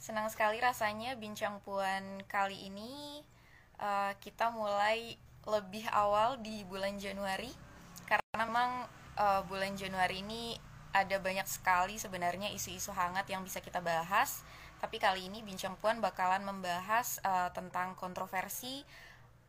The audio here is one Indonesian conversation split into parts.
Senang sekali rasanya bincang puan kali ini uh, kita mulai lebih awal di bulan Januari karena memang uh, bulan Januari ini ada banyak sekali sebenarnya isu-isu hangat yang bisa kita bahas. Tapi kali ini bincang puan bakalan membahas uh, tentang kontroversi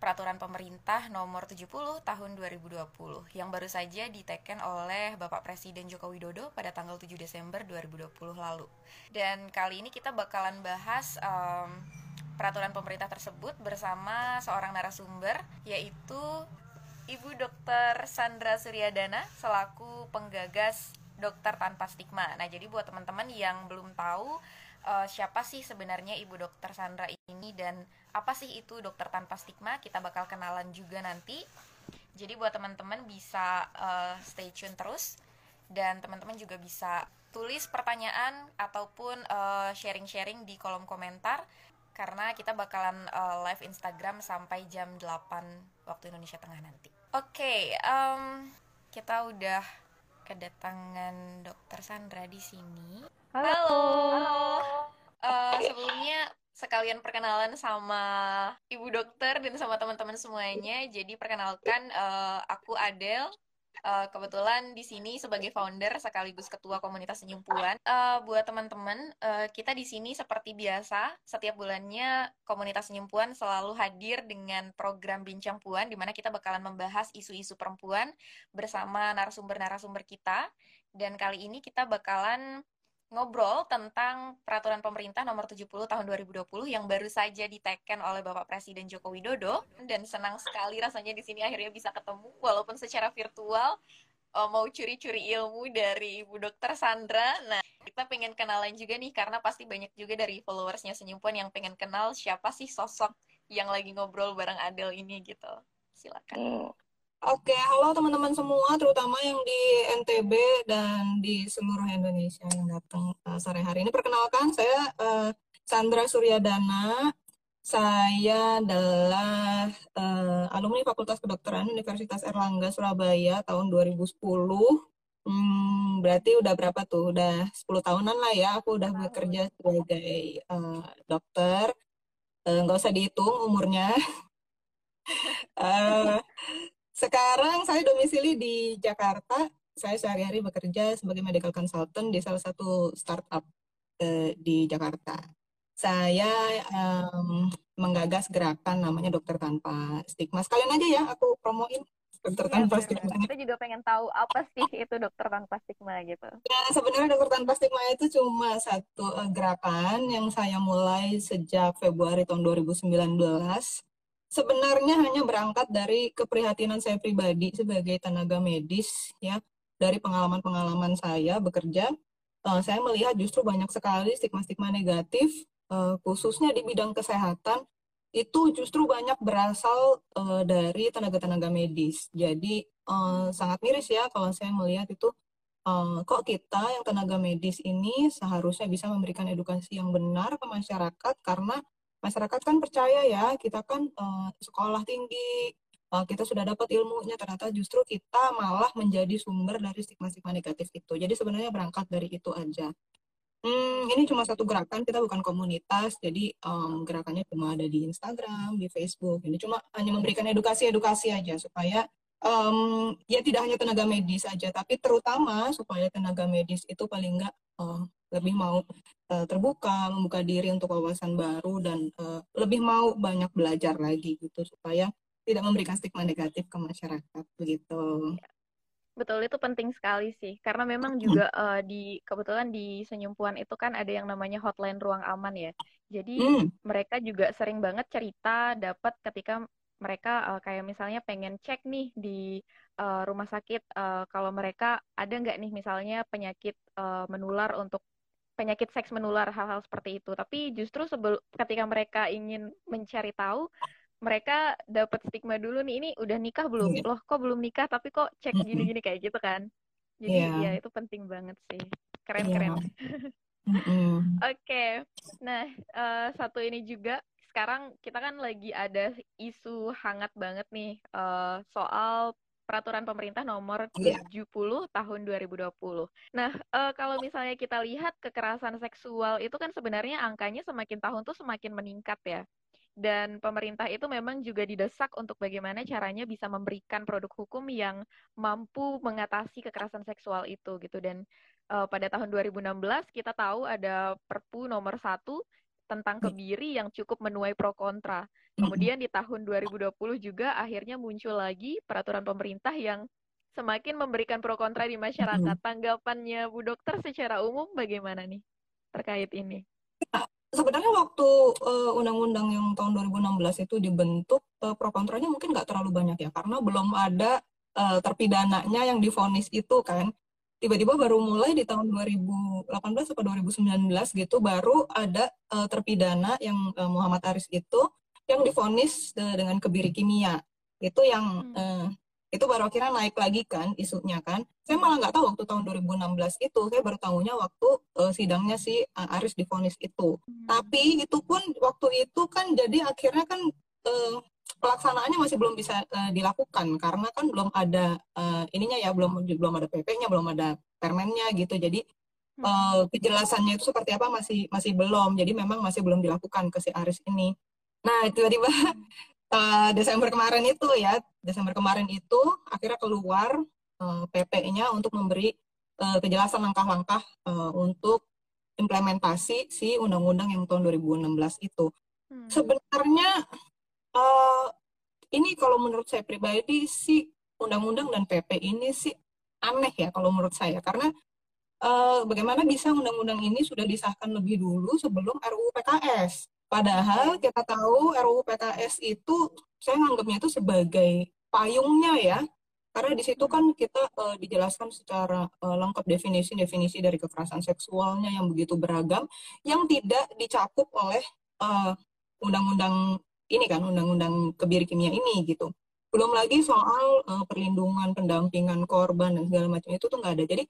peraturan pemerintah nomor 70 tahun 2020 yang baru saja diteken oleh Bapak Presiden Joko Widodo pada tanggal 7 Desember 2020 lalu. Dan kali ini kita bakalan bahas um, peraturan pemerintah tersebut bersama seorang narasumber yaitu Ibu Dr. Sandra Suryadana selaku penggagas Dokter Tanpa Stigma. Nah, jadi buat teman-teman yang belum tahu uh, siapa sih sebenarnya Ibu Dokter Sandra ini dan apa sih itu dokter tanpa stigma kita bakal kenalan juga nanti jadi buat teman-teman bisa uh, stay tune terus dan teman-teman juga bisa tulis pertanyaan ataupun sharing sharing-sharing di kolom komentar karena kita bakalan uh, live Instagram sampai jam 8 waktu Indonesia Tengah nanti. Oke, okay, um, kita udah kedatangan Dokter Sandra di sini. Halo. Halo. Halo. Uh, sebelumnya sekalian perkenalan sama ibu dokter dan sama teman-teman semuanya. Jadi perkenalkan uh, aku Adel. Uh, kebetulan di sini sebagai founder sekaligus ketua komunitas senyum puan. Uh, buat teman-teman, uh, kita di sini seperti biasa setiap bulannya komunitas senyum puan selalu hadir dengan program bincang puan di mana kita bakalan membahas isu-isu perempuan bersama narasumber-narasumber kita. Dan kali ini kita bakalan ngobrol tentang peraturan pemerintah nomor 70 tahun 2020 yang baru saja diteken oleh Bapak Presiden Joko Widodo dan senang sekali rasanya di sini akhirnya bisa ketemu walaupun secara virtual uh, mau curi-curi ilmu dari Ibu Dokter Sandra. Nah, kita pengen kenalan juga nih karena pasti banyak juga dari followersnya Senyumpuan yang pengen kenal siapa sih sosok yang lagi ngobrol bareng Adel ini gitu. Silakan. Hmm. Oke, halo teman-teman semua, terutama yang di NTB dan di seluruh Indonesia yang datang uh, sore hari ini. Perkenalkan, saya uh, Sandra Suryadana. Saya adalah uh, alumni Fakultas Kedokteran Universitas Erlangga Surabaya tahun 2010. Hmm, berarti udah berapa tuh? Udah 10 tahunan lah ya. Aku udah bekerja sebagai uh, dokter. Nggak uh, usah dihitung umurnya. uh, Sekarang saya domisili di Jakarta. Saya sehari-hari bekerja sebagai medical consultant di salah satu startup uh, di Jakarta. Saya um, menggagas gerakan namanya Dokter Tanpa Stigma. Sekalian aja ya aku promoin dokter ya, tanpa stigma. Kita juga pengen tahu apa sih itu dokter tanpa stigma gitu. Ya sebenarnya dokter tanpa stigma itu cuma satu uh, gerakan yang saya mulai sejak Februari tahun 2019 sebenarnya hanya berangkat dari keprihatinan saya pribadi sebagai tenaga medis ya. Dari pengalaman-pengalaman saya bekerja uh, saya melihat justru banyak sekali stigma-stigma negatif uh, khususnya di bidang kesehatan itu justru banyak berasal uh, dari tenaga-tenaga medis. Jadi uh, sangat miris ya kalau saya melihat itu uh, kok kita yang tenaga medis ini seharusnya bisa memberikan edukasi yang benar ke masyarakat karena masyarakat kan percaya ya kita kan uh, sekolah tinggi uh, kita sudah dapat ilmunya ternyata justru kita malah menjadi sumber dari stigma-stigma negatif itu jadi sebenarnya berangkat dari itu aja Hmm, ini cuma satu gerakan, kita bukan komunitas, jadi um, gerakannya cuma ada di Instagram, di Facebook. Ini cuma hanya memberikan edukasi-edukasi aja supaya um, ya tidak hanya tenaga medis saja, tapi terutama supaya tenaga medis itu paling nggak uh, lebih mau uh, terbuka, membuka diri untuk wawasan baru dan uh, lebih mau banyak belajar lagi gitu supaya tidak memberikan stigma negatif ke masyarakat begitu. Betul itu penting sekali sih karena memang juga uh, di kebetulan di Senyumpuan itu kan ada yang namanya hotline ruang aman ya. Jadi hmm. mereka juga sering banget cerita dapat ketika mereka uh, kayak misalnya pengen cek nih di uh, rumah sakit uh, kalau mereka ada nggak nih misalnya penyakit uh, menular untuk penyakit seks menular hal-hal seperti itu. Tapi justru sebelum ketika mereka ingin mencari tahu, mereka dapat stigma dulu nih ini udah nikah belum? Yeah. Loh kok belum nikah tapi kok cek gini-gini kayak gitu kan. Jadi yeah. ya itu penting banget sih. Keren-keren. Yeah. Oke. Okay. Nah, uh, satu ini juga sekarang kita kan lagi ada isu hangat banget nih uh, soal peraturan pemerintah nomor 70 yeah. tahun 2020. Nah, uh, kalau misalnya kita lihat kekerasan seksual itu kan sebenarnya angkanya semakin tahun tuh semakin meningkat ya. Dan pemerintah itu memang juga didesak untuk bagaimana caranya bisa memberikan produk hukum yang mampu mengatasi kekerasan seksual itu gitu. Dan uh, pada tahun 2016 kita tahu ada Perpu nomor 1 tentang hmm. kebiri yang cukup menuai pro kontra. Kemudian di tahun 2020 juga akhirnya muncul lagi peraturan pemerintah yang semakin memberikan pro kontra di masyarakat. Tanggapannya Bu Dokter secara umum bagaimana nih terkait ini? Ya, sebenarnya waktu uh, undang-undang yang tahun 2016 itu dibentuk, uh, pro kontranya mungkin nggak terlalu banyak ya, karena belum ada uh, terpidananya yang difonis itu kan. Tiba-tiba baru mulai di tahun 2018 atau 2019 gitu, baru ada uh, terpidana yang uh, Muhammad Aris itu yang difonis uh, dengan kebiri kimia. Itu yang uh, itu baru akhirnya naik lagi kan isunya kan. Saya malah nggak tahu waktu tahun 2016 itu saya baru tahunya waktu uh, sidangnya si uh, Aris difonis itu. Hmm. tapi itu pun waktu itu kan jadi akhirnya kan uh, pelaksanaannya masih belum bisa uh, dilakukan karena kan belum ada uh, ininya ya belum belum ada PP-nya belum ada permennya gitu jadi uh, kejelasannya itu seperti apa masih masih belum jadi memang masih belum dilakukan ke si Aris ini Nah, tiba-tiba uh, Desember kemarin itu ya, Desember kemarin itu akhirnya keluar uh, PP-nya untuk memberi uh, kejelasan langkah-langkah uh, untuk implementasi si undang-undang yang tahun 2016 itu. Hmm. Sebenarnya uh, ini kalau menurut saya pribadi si undang-undang dan PP ini sih aneh ya kalau menurut saya karena uh, bagaimana bisa undang-undang ini sudah disahkan lebih dulu sebelum RUU PKS. Padahal kita tahu RUU PKS itu saya nganggapnya itu sebagai payungnya ya. Karena di situ kan kita uh, dijelaskan secara uh, lengkap definisi-definisi dari kekerasan seksualnya yang begitu beragam yang tidak dicakup oleh undang eh, undang-undang ini kan undang-undang kebiri kimia ini gitu. Belum lagi soal uh, perlindungan, pendampingan korban dan segala macam itu tuh nggak ada. Jadi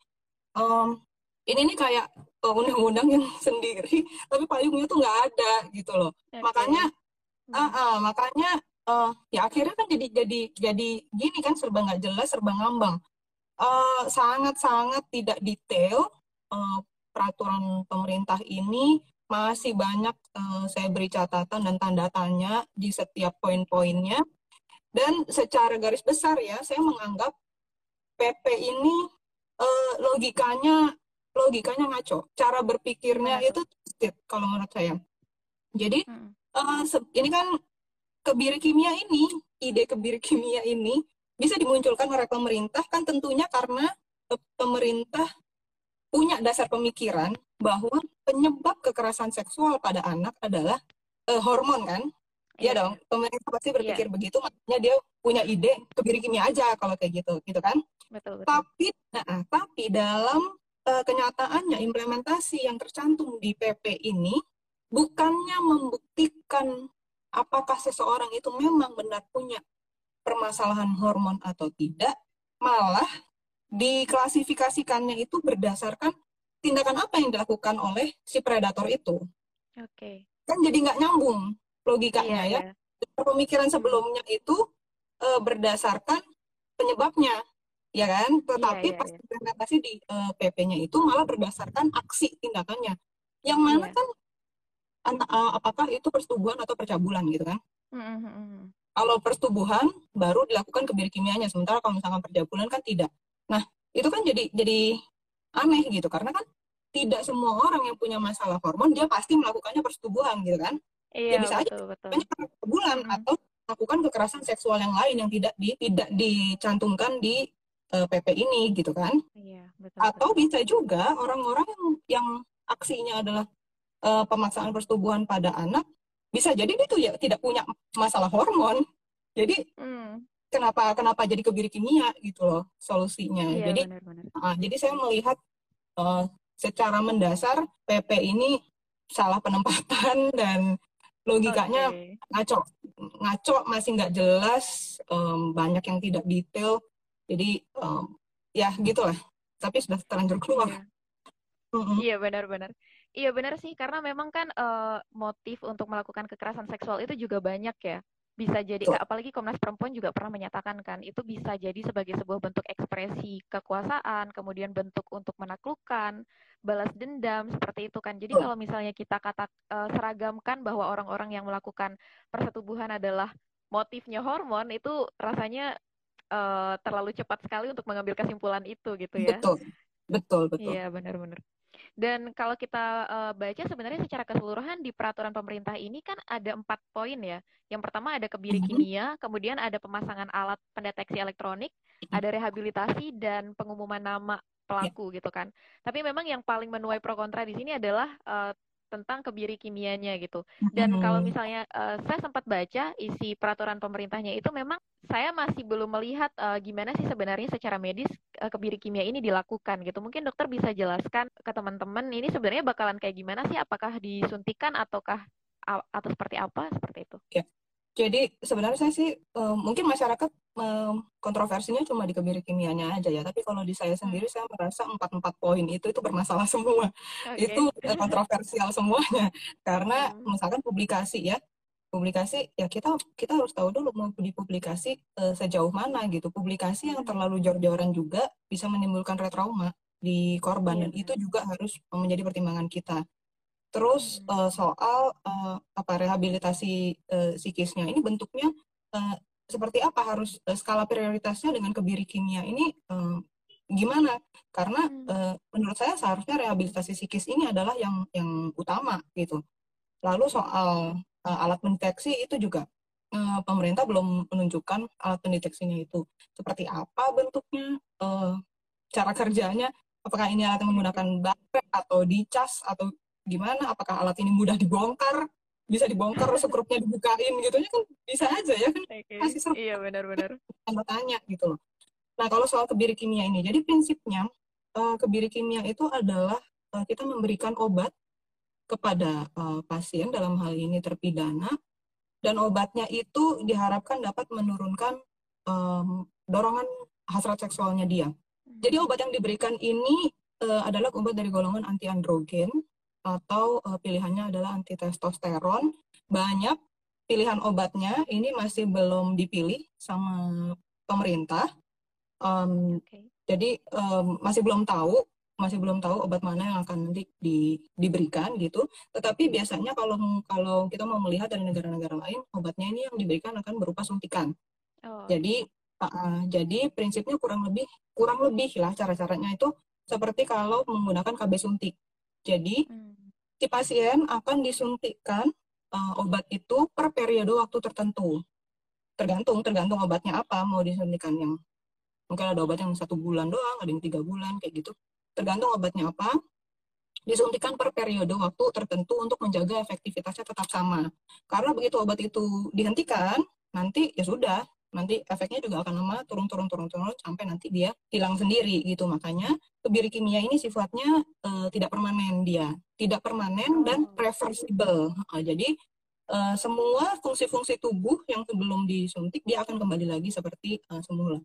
um, ini nih kayak undang-undang yang sendiri tapi payungnya tuh nggak ada gitu loh okay. makanya uh, uh, makanya uh, ya akhirnya kan jadi jadi jadi gini kan serba nggak jelas serba ngambang uh, sangat sangat tidak detail uh, peraturan pemerintah ini masih banyak uh, saya beri catatan dan tanda tanya di setiap poin-poinnya dan secara garis besar ya saya menganggap PP ini uh, logikanya logikanya ngaco. Cara berpikirnya hmm. itu twisted kalau menurut saya. Jadi hmm. uh, ini kan kebiri kimia ini, ide kebiri kimia ini bisa dimunculkan oleh pemerintah kan tentunya karena pemerintah punya dasar pemikiran bahwa penyebab kekerasan seksual pada anak adalah uh, hormon kan. Iya yeah. dong, pemerintah pasti berpikir yeah. begitu, makanya dia punya ide kebiri kimia aja kalau kayak gitu, gitu kan? Betul, betul. Tapi, nah, tapi dalam uh, kenyataannya implementasi yang tercantum di PP ini bukannya membuktikan apakah seseorang itu memang benar punya permasalahan hormon atau tidak, malah diklasifikasikannya itu berdasarkan tindakan apa yang dilakukan oleh si predator itu. Oke. Okay. Kan jadi nggak nyambung logikanya yeah, ya. Yeah. Pemikiran sebelumnya itu e, berdasarkan penyebabnya ya kan? Tetapi yeah, yeah, pas yeah. implementasi di uh, eh, PP-nya itu malah berdasarkan aksi tindakannya. Yang mana yeah. kan uh, apakah itu persetubuhan atau percabulan gitu kan? Mm-hmm. Kalau persetubuhan baru dilakukan kebiri kimianya, sementara kalau misalkan percabulan kan tidak. Nah, itu kan jadi jadi aneh gitu karena kan tidak semua orang yang punya masalah hormon dia pasti melakukannya persetubuhan gitu kan? Iya, ya bisa betul, aja betul. persetubuhan mm-hmm. atau melakukan kekerasan seksual yang lain yang tidak di, tidak dicantumkan di uh, eh, PP ini gitu kan? Iya, betul. Atau betul. bisa juga orang-orang yang yang aksinya adalah uh, pemaksaan persetubuhan pada anak bisa jadi dia tuh ya tidak punya masalah hormon. Jadi hmm. Kenapa kenapa jadi kebiri kimia gitu loh solusinya. Iya, jadi benar, benar. Uh, jadi saya melihat uh, secara mendasar PP ini salah penempatan dan logikanya okay. ngaco ngaco masih nggak jelas um, banyak yang tidak detail jadi um, ya gitulah tapi sudah terlanjur keluar iya, mm-hmm. iya benar-benar iya benar sih karena memang kan uh, motif untuk melakukan kekerasan seksual itu juga banyak ya bisa jadi apalagi Komnas Perempuan juga pernah menyatakan kan itu bisa jadi sebagai sebuah bentuk ekspresi kekuasaan kemudian bentuk untuk menaklukkan balas dendam seperti itu kan. Jadi kalau misalnya kita kata uh, seragamkan bahwa orang-orang yang melakukan persetubuhan adalah motifnya hormon itu rasanya uh, terlalu cepat sekali untuk mengambil kesimpulan itu gitu ya. Betul. Betul betul. Iya benar-benar dan kalau kita uh, baca sebenarnya secara keseluruhan di peraturan pemerintah ini kan ada empat poin ya. Yang pertama ada kebiri mm-hmm. kimia, kemudian ada pemasangan alat pendeteksi elektronik, mm-hmm. ada rehabilitasi dan pengumuman nama pelaku gitu kan. Tapi memang yang paling menuai pro kontra di sini adalah uh, tentang kebiri kimianya gitu. Dan kalau misalnya uh, saya sempat baca isi peraturan pemerintahnya itu memang saya masih belum melihat uh, gimana sih sebenarnya secara medis uh, kebiri kimia ini dilakukan gitu. Mungkin dokter bisa jelaskan ke teman-teman ini sebenarnya bakalan kayak gimana sih? Apakah disuntikan ataukah atau seperti apa seperti itu? Ya. Jadi sebenarnya saya sih uh, mungkin masyarakat uh, kontroversinya cuma di kebiri kimianya aja ya. Tapi kalau di saya sendiri saya merasa empat empat poin itu itu bermasalah semua. Okay. Itu uh, kontroversial semuanya karena hmm. misalkan publikasi ya publikasi ya kita kita harus tahu dulu mau dipublikasi uh, sejauh mana gitu. Publikasi yang hmm. terlalu jor-joran juga bisa menimbulkan retrauma di korban yeah. dan itu juga harus menjadi pertimbangan kita. Terus uh, soal uh, apa rehabilitasi uh, psikisnya ini bentuknya uh, seperti apa harus uh, skala prioritasnya dengan kebiri kimia ini uh, gimana? Karena uh, menurut saya seharusnya rehabilitasi psikis ini adalah yang yang utama gitu. Lalu soal uh, alat pendeteksi itu juga uh, pemerintah belum menunjukkan alat pendeteksinya itu seperti apa bentuknya, uh, cara kerjanya, apakah ini alat yang menggunakan baterai atau dicas atau gimana? Apakah alat ini mudah dibongkar? Bisa dibongkar sekrupnya dibukain gitu. Ya kan bisa aja ya kan? Masih seru. iya benar-benar tanda tanya gitu loh. Nah kalau soal kebiri kimia ini jadi prinsipnya uh, kebiri kimia itu adalah uh, kita memberikan obat kepada uh, pasien dalam hal ini terpidana dan obatnya itu diharapkan dapat menurunkan um, dorongan hasrat seksualnya dia. Jadi obat yang diberikan ini uh, adalah obat dari golongan anti androgen atau uh, pilihannya adalah anti testosteron. Banyak pilihan obatnya ini masih belum dipilih sama pemerintah. Um, okay. Jadi um, masih belum tahu masih belum tahu obat mana yang akan nanti di, diberikan gitu. Tetapi biasanya kalau kalau kita mau melihat dari negara-negara lain, obatnya ini yang diberikan akan berupa suntikan. Oh. Jadi uh, jadi prinsipnya kurang lebih kurang lebih lah cara-caranya itu seperti kalau menggunakan KB suntik. Jadi hmm si pasien akan disuntikkan uh, obat itu per periode waktu tertentu. Tergantung, tergantung obatnya apa, mau disuntikan yang mungkin ada obat yang satu bulan doang, ada yang tiga bulan, kayak gitu. Tergantung obatnya apa, disuntikan per periode waktu tertentu untuk menjaga efektivitasnya tetap sama. Karena begitu obat itu dihentikan, nanti ya sudah, nanti efeknya juga akan lama turun turun turun turun sampai nanti dia hilang sendiri gitu. Makanya kebiri kimia ini sifatnya uh, tidak permanen dia. Tidak permanen dan oh. reversible. Uh, jadi uh, semua fungsi-fungsi tubuh yang sebelum disuntik dia akan kembali lagi seperti uh, semula.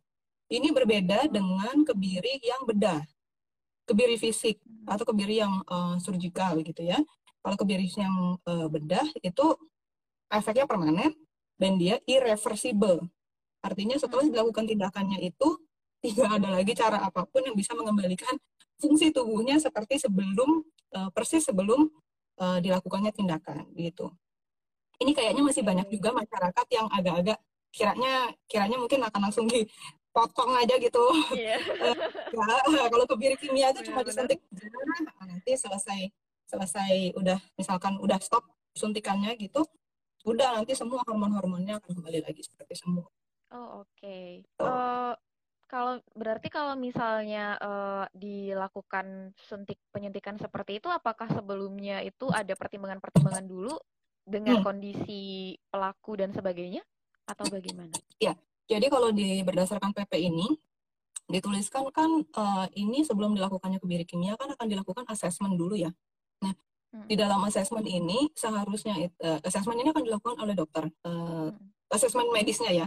Ini berbeda dengan kebiri yang bedah. Kebiri fisik hmm. atau kebiri yang uh, surgical gitu ya. Kalau kebiri yang uh, bedah itu efeknya permanen dan dia irreversible Artinya setelah dilakukan tindakannya itu tidak ada lagi cara apa pun yang bisa mengembalikan fungsi tubuhnya seperti sebelum uh, persis sebelum uh, dilakukannya tindakan gitu. Ini kayaknya masih banyak juga masyarakat yang agak-agak kiranya kiranya mungkin akan langsung dipotong aja gitu. Yeah. ya, kalau kebiri kimia itu cuma disuntik nanti selesai selesai udah misalkan udah stop suntikannya gitu, udah nanti semua hormon-hormonnya akan kembali lagi seperti semua. Oh, oke. Okay. Uh, eh, kalau berarti kalau misalnya uh, dilakukan suntik penyuntikan seperti itu, apakah sebelumnya itu ada pertimbangan-pertimbangan dulu dengan hmm. kondisi pelaku dan sebagainya, atau bagaimana? Ya, jadi kalau di berdasarkan PP ini dituliskan kan uh, ini sebelum dilakukannya kebiri kimia kan akan dilakukan asesmen dulu ya. Nah, hmm. di dalam asesmen ini seharusnya uh, asesmen ini akan dilakukan oleh dokter. Uh, hmm. Asesmen medisnya ya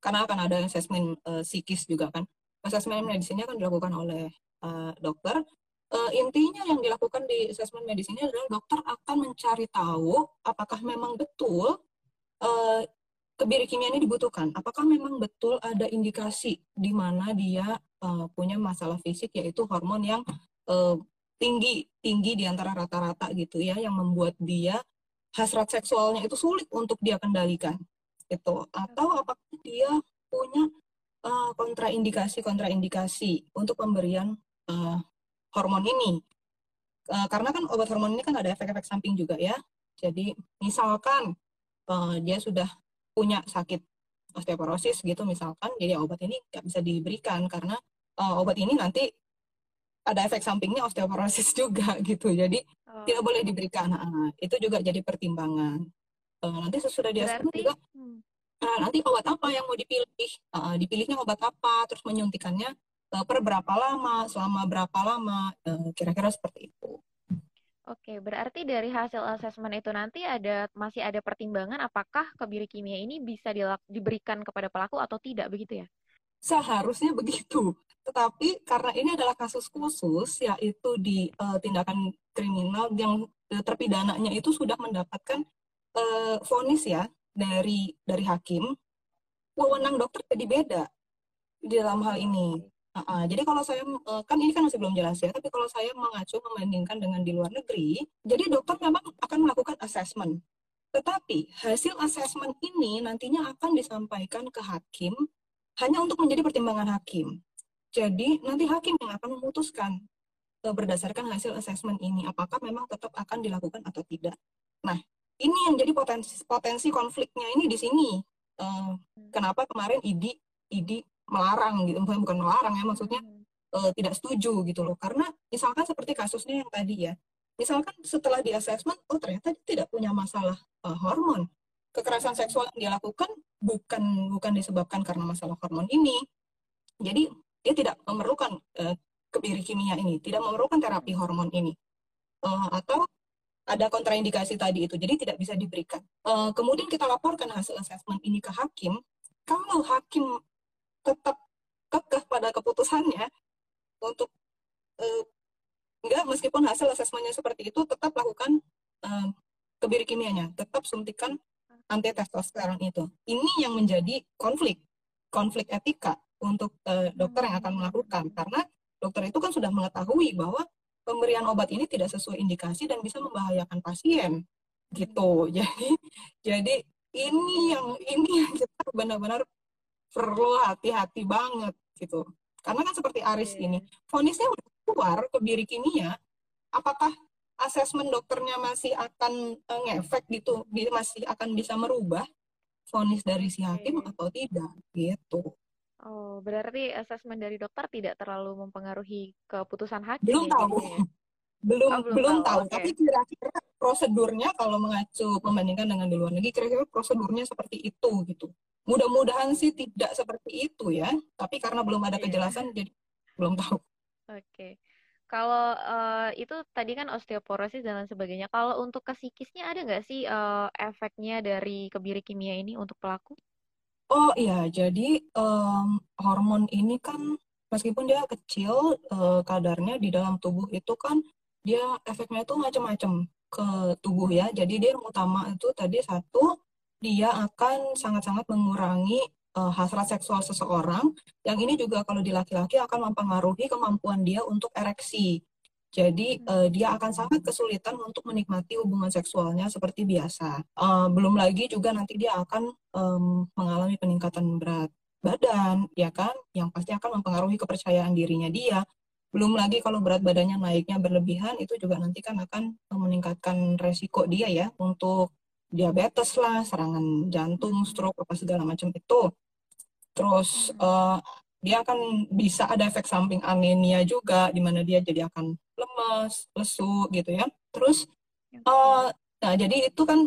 karena akan ada asesmen uh, psikis juga kan. Asesmen medisnya akan dilakukan oleh uh, dokter. Uh, intinya yang dilakukan di asesmen medis ini adalah dokter akan mencari tahu apakah memang betul uh, kebiri kimia ini dibutuhkan? Apakah memang betul ada indikasi di mana dia uh, punya masalah fisik yaitu hormon yang uh, tinggi tinggi di antara rata-rata gitu ya yang membuat dia hasrat seksualnya itu sulit untuk dia kendalikan itu atau apakah dia punya uh, kontraindikasi kontraindikasi untuk pemberian uh, hormon ini? Uh, karena kan obat hormon ini kan ada efek-efek samping juga ya. Jadi misalkan uh, dia sudah punya sakit osteoporosis gitu misalkan jadi obat ini nggak bisa diberikan karena uh, obat ini nanti ada efek sampingnya osteoporosis juga gitu. Jadi oh. tidak boleh diberikan. Nah, itu juga jadi pertimbangan uh, nanti sesudah dia juga hmm. uh, nanti obat apa yang mau dipilih uh, dipilihnya obat apa terus menyuntikannya uh, per berapa lama selama berapa lama kira-kira uh, seperti itu Oke, berarti dari hasil asesmen itu nanti ada masih ada pertimbangan apakah kebiri kimia ini bisa diberikan kepada pelaku atau tidak begitu ya? Seharusnya begitu. Tetapi karena ini adalah kasus khusus yaitu di uh, tindakan kriminal yang terpidananya itu sudah mendapatkan uh, vonis ya dari dari hakim, wewenang dokter jadi beda di dalam hal ini. Uh, uh, jadi kalau saya uh, kan ini kan masih belum jelas ya, tapi kalau saya mengacu membandingkan dengan di luar negeri, jadi dokter memang akan melakukan assessment. Tetapi hasil assessment ini nantinya akan disampaikan ke hakim hanya untuk menjadi pertimbangan hakim. Jadi nanti hakim yang akan memutuskan uh, berdasarkan hasil assessment ini apakah memang tetap akan dilakukan atau tidak. Nah, ini yang jadi potensi potensi konfliknya ini di sini. Uh, kenapa kemarin ID ID melarang gitu. Bukan melarang ya maksudnya uh, tidak setuju gitu loh. Karena misalkan seperti kasusnya yang tadi ya. Misalkan setelah di assessment oh ternyata dia tidak punya masalah uh, hormon. Kekerasan seksual yang dia lakukan bukan bukan disebabkan karena masalah hormon ini. Jadi dia tidak memerlukan uh, kebiri kimia ini tidak memerlukan terapi hormon ini. Uh, atau ada kontraindikasi tadi itu jadi tidak bisa diberikan. Uh, kemudian kita laporkan hasil assessment ini ke hakim. Kalau hakim tetap kekeh pada keputusannya untuk uh, enggak meskipun hasil asesmennya seperti itu tetap lakukan uh, kebiri kimianya, tetap suntikan anti testosteron itu. Ini yang menjadi konflik, konflik etika untuk uh, dokter yang akan melakukan. Karena dokter itu kan sudah mengetahui bahwa pemberian obat ini tidak sesuai indikasi dan bisa membahayakan pasien gitu. Jadi jadi ini yang ini yang kita benar-benar perlu hati-hati banget gitu. Karena kan seperti Aris yeah. ini, vonisnya udah keluar kebiri kimia, apakah asesmen dokternya masih akan uh, ngefek gitu, masih akan bisa merubah vonis dari si hakim okay. atau tidak gitu. Oh, berarti asesmen dari dokter tidak terlalu mempengaruhi keputusan hakim belum ya, tahu. Ya? belum oh, belum, belum tahu, tahu. Okay. tapi kira-kira prosedurnya kalau mengacu membandingkan dengan di luar negeri kira-kira prosedurnya seperti itu gitu Mudah-mudahan sih tidak seperti itu ya, tapi karena belum ada iya. kejelasan yeah. jadi belum tahu. Oke. Okay. Kalau uh, itu tadi kan osteoporosis dan lain sebagainya. Kalau untuk ke psikisnya ada nggak sih uh, efeknya dari kebiri kimia ini untuk pelaku? Oh iya, jadi um, hormon ini kan meskipun dia kecil uh, kadarnya di dalam tubuh itu kan dia efeknya itu macam-macam ke tubuh ya. Jadi dia yang utama itu tadi satu dia akan sangat-sangat mengurangi uh, hasrat seksual seseorang. Yang ini juga kalau di laki-laki akan mempengaruhi kemampuan dia untuk ereksi. Jadi uh, dia akan sangat kesulitan untuk menikmati hubungan seksualnya seperti biasa. Uh, belum lagi juga nanti dia akan um, mengalami peningkatan berat badan, ya kan? Yang pasti akan mempengaruhi kepercayaan dirinya dia. Belum lagi kalau berat badannya naiknya berlebihan, itu juga nanti kan akan meningkatkan resiko dia ya untuk diabetes lah, serangan jantung, stroke apa segala macam itu. Terus uh, dia akan bisa ada efek samping anemia juga, di mana dia jadi akan lemas, lesu gitu ya. Terus, uh, nah jadi itu kan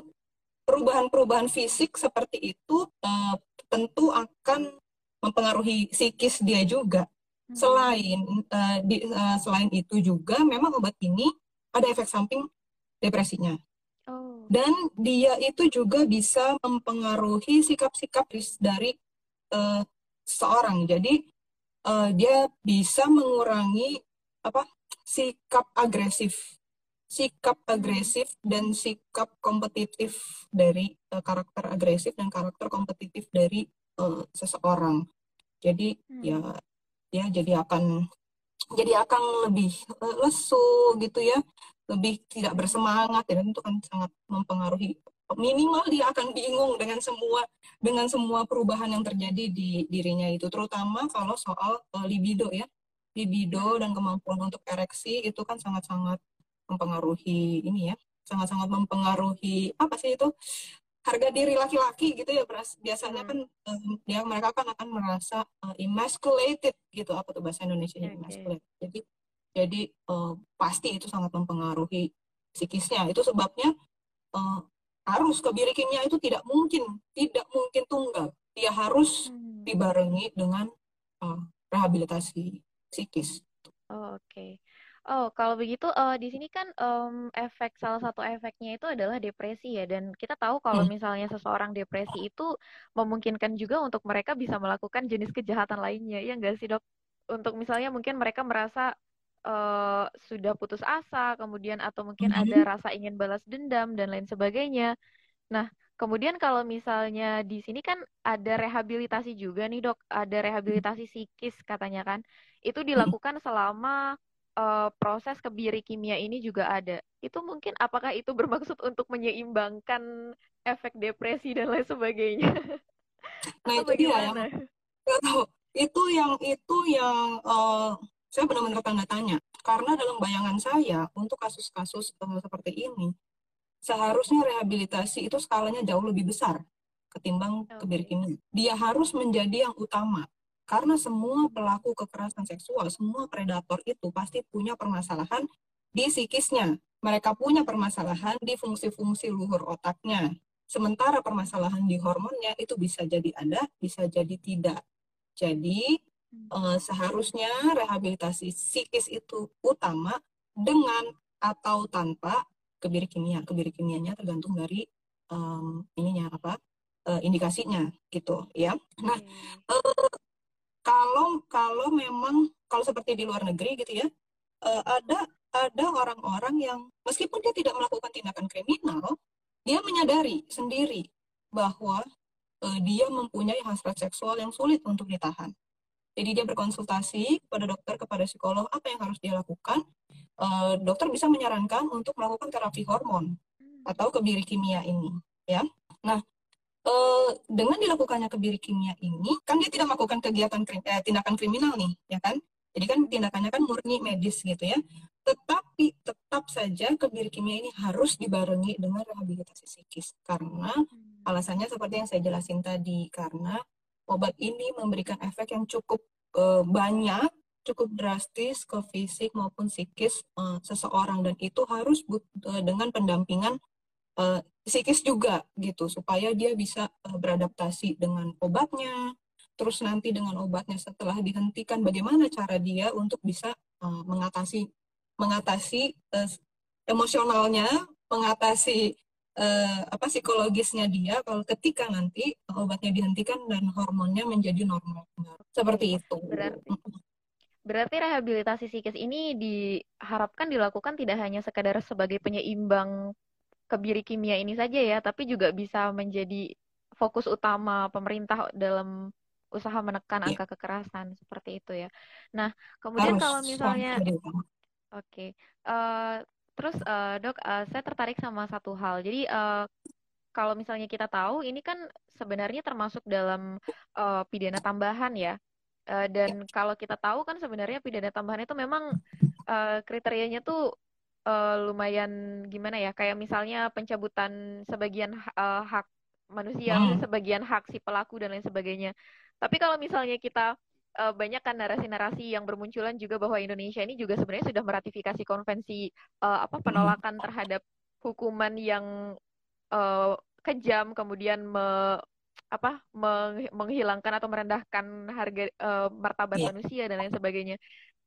perubahan-perubahan fisik seperti itu uh, tentu akan mempengaruhi psikis dia juga. Hmm. Selain uh, di, uh, selain itu juga memang obat ini ada efek samping depresinya. Oh. Dan dia itu juga bisa mempengaruhi sikap-sikap dari uh, seorang. Jadi uh, dia bisa mengurangi apa sikap agresif sikap agresif dan sikap kompetitif dari uh, karakter agresif dan karakter kompetitif dari uh, seseorang. Jadi hmm. ya ya jadi akan jadi akan lebih lesu gitu ya, lebih tidak bersemangat dan itu kan sangat mempengaruhi minimal dia akan bingung dengan semua dengan semua perubahan yang terjadi di dirinya itu. Terutama kalau soal uh, libido ya. Libido dan kemampuan untuk ereksi itu kan sangat-sangat mempengaruhi ini ya. Sangat-sangat mempengaruhi apa sih itu harga diri laki-laki gitu ya biasanya hmm. kan um, dia mereka kan akan merasa uh, emasculated gitu. Apa tuh bahasa Indonesia okay. emasculated. Jadi jadi uh, pasti itu sangat mempengaruhi psikisnya. Itu sebabnya uh, arus kebiri kimia itu tidak mungkin tidak mungkin tunggal dia harus hmm. dibarengi dengan uh, rehabilitasi psikis oh, oke okay. Oh, kalau begitu uh, di sini kan um, efek salah satu efeknya itu adalah depresi ya dan kita tahu kalau hmm. misalnya seseorang depresi itu memungkinkan juga untuk mereka bisa melakukan jenis kejahatan lainnya. Ya enggak sih, Dok? Untuk misalnya mungkin mereka merasa uh, sudah putus asa, kemudian atau mungkin hmm. ada rasa ingin balas dendam dan lain sebagainya. Nah, kemudian kalau misalnya di sini kan ada rehabilitasi juga nih, Dok. Ada rehabilitasi psikis katanya kan. Itu dilakukan selama uh, proses kebiri kimia ini juga ada. Itu mungkin apakah itu bermaksud untuk menyeimbangkan efek depresi dan lain sebagainya? Nah itu dia yang itu yang itu yang uh, saya benar-benar tanda tanya karena dalam bayangan saya untuk kasus-kasus uh, seperti ini seharusnya rehabilitasi itu skalanya jauh lebih besar ketimbang okay. kebiri kimia. Dia harus menjadi yang utama karena semua pelaku kekerasan seksual, semua predator itu pasti punya permasalahan di psikisnya. Mereka punya permasalahan di fungsi-fungsi luhur otaknya. Sementara permasalahan di hormonnya itu bisa jadi ada, bisa jadi tidak. Jadi eh, seharusnya rehabilitasi psikis itu utama dengan atau tanpa kebiri kimia. Kebiri kimianya tergantung dari um, ininya apa uh, indikasinya gitu ya. Nah, uh, kalau kalau memang kalau seperti di luar negeri gitu ya uh, ada ada orang-orang yang meskipun dia tidak melakukan tindakan kriminal dia menyadari sendiri bahwa uh, dia mempunyai hasrat seksual yang sulit untuk ditahan jadi dia berkonsultasi kepada dokter kepada psikolog apa yang harus dia lakukan. Uh, dokter bisa menyarankan untuk melakukan terapi hormon atau kebiri kimia ini ya. Nah uh, dengan dilakukannya kebiri kimia ini kan dia tidak melakukan kegiatan eh, tindakan kriminal nih ya kan? Jadi kan tindakannya kan murni medis gitu ya. Tetapi tetap saja kebiri kimia ini harus dibarengi dengan rehabilitasi psikis. Karena hmm. alasannya seperti yang saya jelasin tadi karena obat ini memberikan efek yang cukup uh, banyak cukup drastis ke fisik maupun psikis uh, seseorang. Dan itu harus uh, dengan pendampingan psikis juga gitu. Supaya dia bisa beradaptasi dengan obatnya. Terus nanti dengan obatnya setelah dihentikan bagaimana cara dia untuk bisa mengatasi mengatasi emosionalnya mengatasi uh, apa psikologisnya dia kalau ketika nanti obatnya dihentikan dan hormonnya menjadi normal seperti itu berarti Berarti rehabilitasi psikis ini diharapkan dilakukan tidak hanya sekadar sebagai penyeimbang kebiri kimia ini saja ya, tapi juga bisa menjadi fokus utama pemerintah dalam usaha menekan yeah. angka kekerasan seperti itu ya. Nah, kemudian Harus. kalau misalnya, oke, okay. uh, eh, terus uh, dok, uh, saya tertarik sama satu hal. Jadi uh, kalau misalnya kita tahu ini kan sebenarnya termasuk dalam uh, pidana tambahan ya. Uh, dan yeah. kalau kita tahu kan sebenarnya pidana tambahan itu memang uh, kriterianya tuh uh, lumayan gimana ya kayak misalnya pencabutan sebagian uh, hak manusia hmm. sebagian hak si pelaku dan lain sebagainya tapi kalau misalnya kita uh, banyak kan narasi-narasi yang bermunculan juga bahwa Indonesia ini juga sebenarnya sudah meratifikasi konvensi uh, apa penolakan terhadap hukuman yang uh, kejam kemudian me, apa menghilangkan atau merendahkan harga uh, martabat yeah. manusia dan lain sebagainya.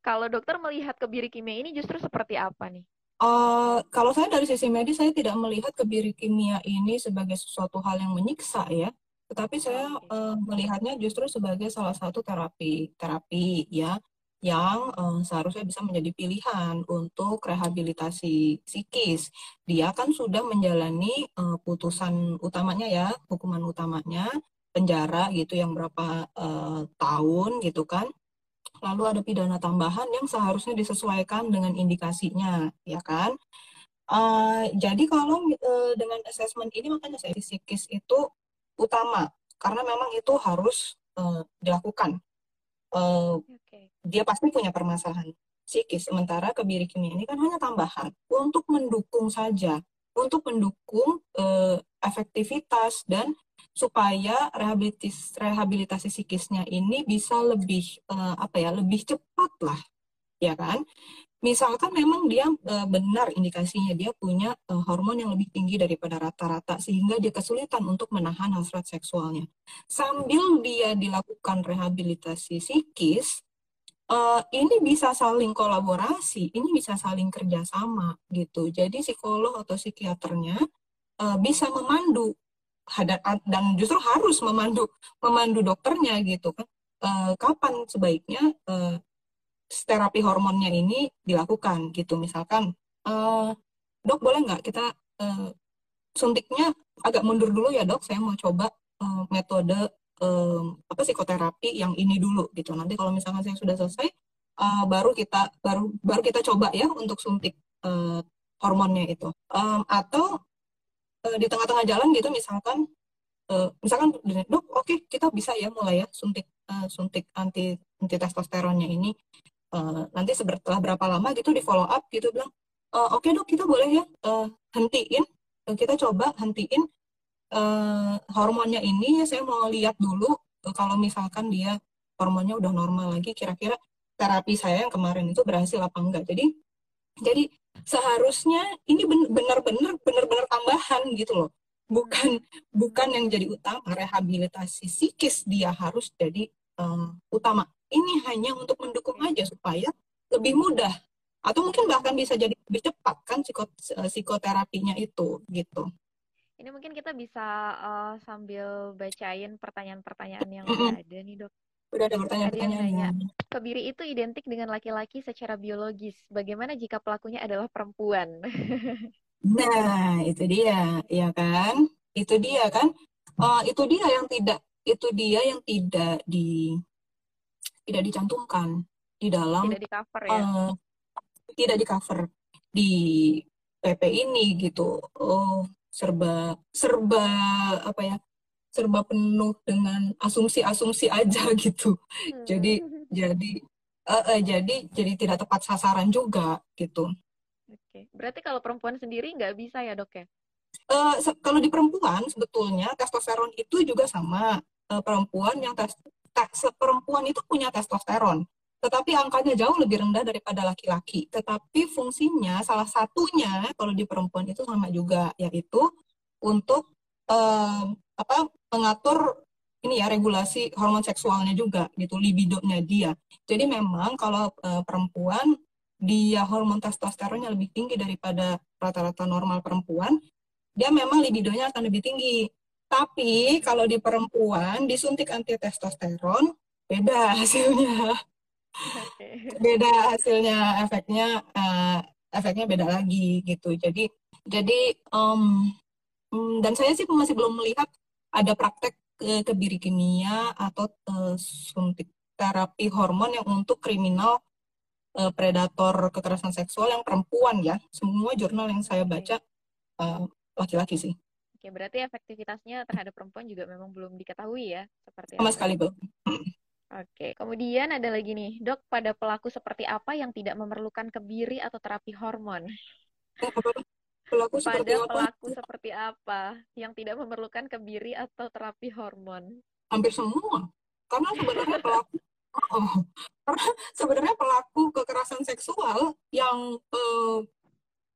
Kalau dokter melihat kebiri kimia ini justru seperti apa nih? Uh, kalau saya dari sisi medis, saya tidak melihat kebiri kimia ini sebagai sesuatu hal yang menyiksa ya, tetapi saya uh, melihatnya justru sebagai salah satu terapi, terapi ya, yang uh, seharusnya bisa menjadi pilihan untuk rehabilitasi psikis. Dia kan sudah menjalani uh, putusan utamanya ya, hukuman utamanya penjara gitu yang berapa uh, tahun gitu kan. Lalu ada pidana tambahan yang seharusnya disesuaikan dengan indikasinya, ya kan? Uh, jadi kalau uh, dengan assessment ini makanya saya psikis itu utama karena memang itu harus uh, dilakukan. Uh, okay. Dia pasti punya permasalahan psikis, sementara kebiri kimia ini kan hanya tambahan untuk mendukung saja, untuk mendukung uh, efektivitas dan supaya rehabilitasi rehabilitasi psikisnya ini bisa lebih uh, apa ya lebih cepat lah ya kan misalkan memang dia uh, benar indikasinya dia punya uh, hormon yang lebih tinggi daripada rata-rata sehingga dia kesulitan untuk menahan hasrat seksualnya. Sambil dia dilakukan rehabilitasi psikis, uh, ini bisa saling kolaborasi, ini bisa saling kerjasama gitu. Jadi psikolog atau psikiaternya bisa memandu dan justru harus memandu memandu dokternya gitu kan. Kapan sebaiknya terapi hormonnya ini dilakukan gitu. Misalkan uh, dok boleh nggak kita uh, suntiknya agak mundur dulu ya dok? Saya mau coba uh, metode uh, apa psikoterapi yang ini dulu gitu. Nanti kalau misalkan saya sudah selesai uh, baru kita baru baru kita coba ya untuk suntik uh, hormonnya itu. Um, atau uh, di tengah-tengah jalan gitu misalkan uh, misalkan dok oke okay, kita bisa ya mulai ya suntik uh, suntik anti anti testosteronnya ini uh, nanti setelah berapa lama gitu di follow up gitu bilang uh, oke okay, dok kita boleh ya uh, hentiin kita coba hentiin uh, hormonnya ini saya mau lihat dulu uh, kalau misalkan dia hormonnya udah normal lagi kira-kira terapi saya yang kemarin itu berhasil apa enggak? Jadi jadi seharusnya ini benar-benar benar-benar tambahan gitu loh. Bukan bukan yang jadi utama rehabilitasi psikis dia harus jadi uh, utama ini hanya untuk mendukung aja supaya lebih mudah atau mungkin bahkan bisa jadi lebih cepat kan eh, psikoterapinya itu gitu. Ini mungkin kita bisa uh, sambil bacain pertanyaan-pertanyaan yang ada nih dok. Udah ada pertanyaan-pertanyaan. Kebiri itu identik dengan laki-laki secara biologis. Bagaimana jika pelakunya adalah perempuan? nah, itu dia, ya kan? Itu dia kan? Uh, itu dia yang tidak, itu dia yang tidak di tidak dicantumkan di dalam tidak di cover ya? uh, tidak di cover di PP ini gitu. Oh serba serba apa ya serba penuh dengan asumsi-asumsi aja gitu. Hmm. jadi jadi uh, uh, jadi jadi tidak tepat sasaran juga gitu. Oke. Berarti kalau perempuan sendiri nggak bisa ya dok ya? Uh, kalau di perempuan sebetulnya testosteron itu juga sama. Uh, perempuan yang tes perempuan itu punya testosteron, tetapi angkanya jauh lebih rendah daripada laki-laki. Tetapi fungsinya salah satunya kalau di perempuan itu sama juga, yaitu untuk eh, apa mengatur ini ya regulasi hormon seksualnya juga gitu libidonya dia. Jadi memang kalau eh, perempuan dia hormon testosteronnya lebih tinggi daripada rata-rata normal perempuan, dia memang libidonya akan lebih tinggi. Tapi kalau di perempuan disuntik anti testosteron beda hasilnya. Beda hasilnya, efeknya uh, efeknya beda lagi gitu. Jadi jadi um, dan saya sih masih belum melihat ada praktek ke kebiri kimia atau uh, suntik terapi hormon yang untuk kriminal uh, predator kekerasan seksual yang perempuan ya. Semua jurnal yang saya baca laki-laki uh, sih. Oke, berarti efektivitasnya terhadap perempuan juga memang belum diketahui ya, seperti Sama sekali, Bu. Oke, kemudian ada lagi nih, dok, pada pelaku seperti apa yang tidak memerlukan kebiri atau terapi hormon? Pelaku pada seperti apa? pelaku seperti apa yang tidak memerlukan kebiri atau terapi hormon? Hampir semua, karena sebenarnya pelaku oh, karena sebenarnya pelaku kekerasan seksual yang uh,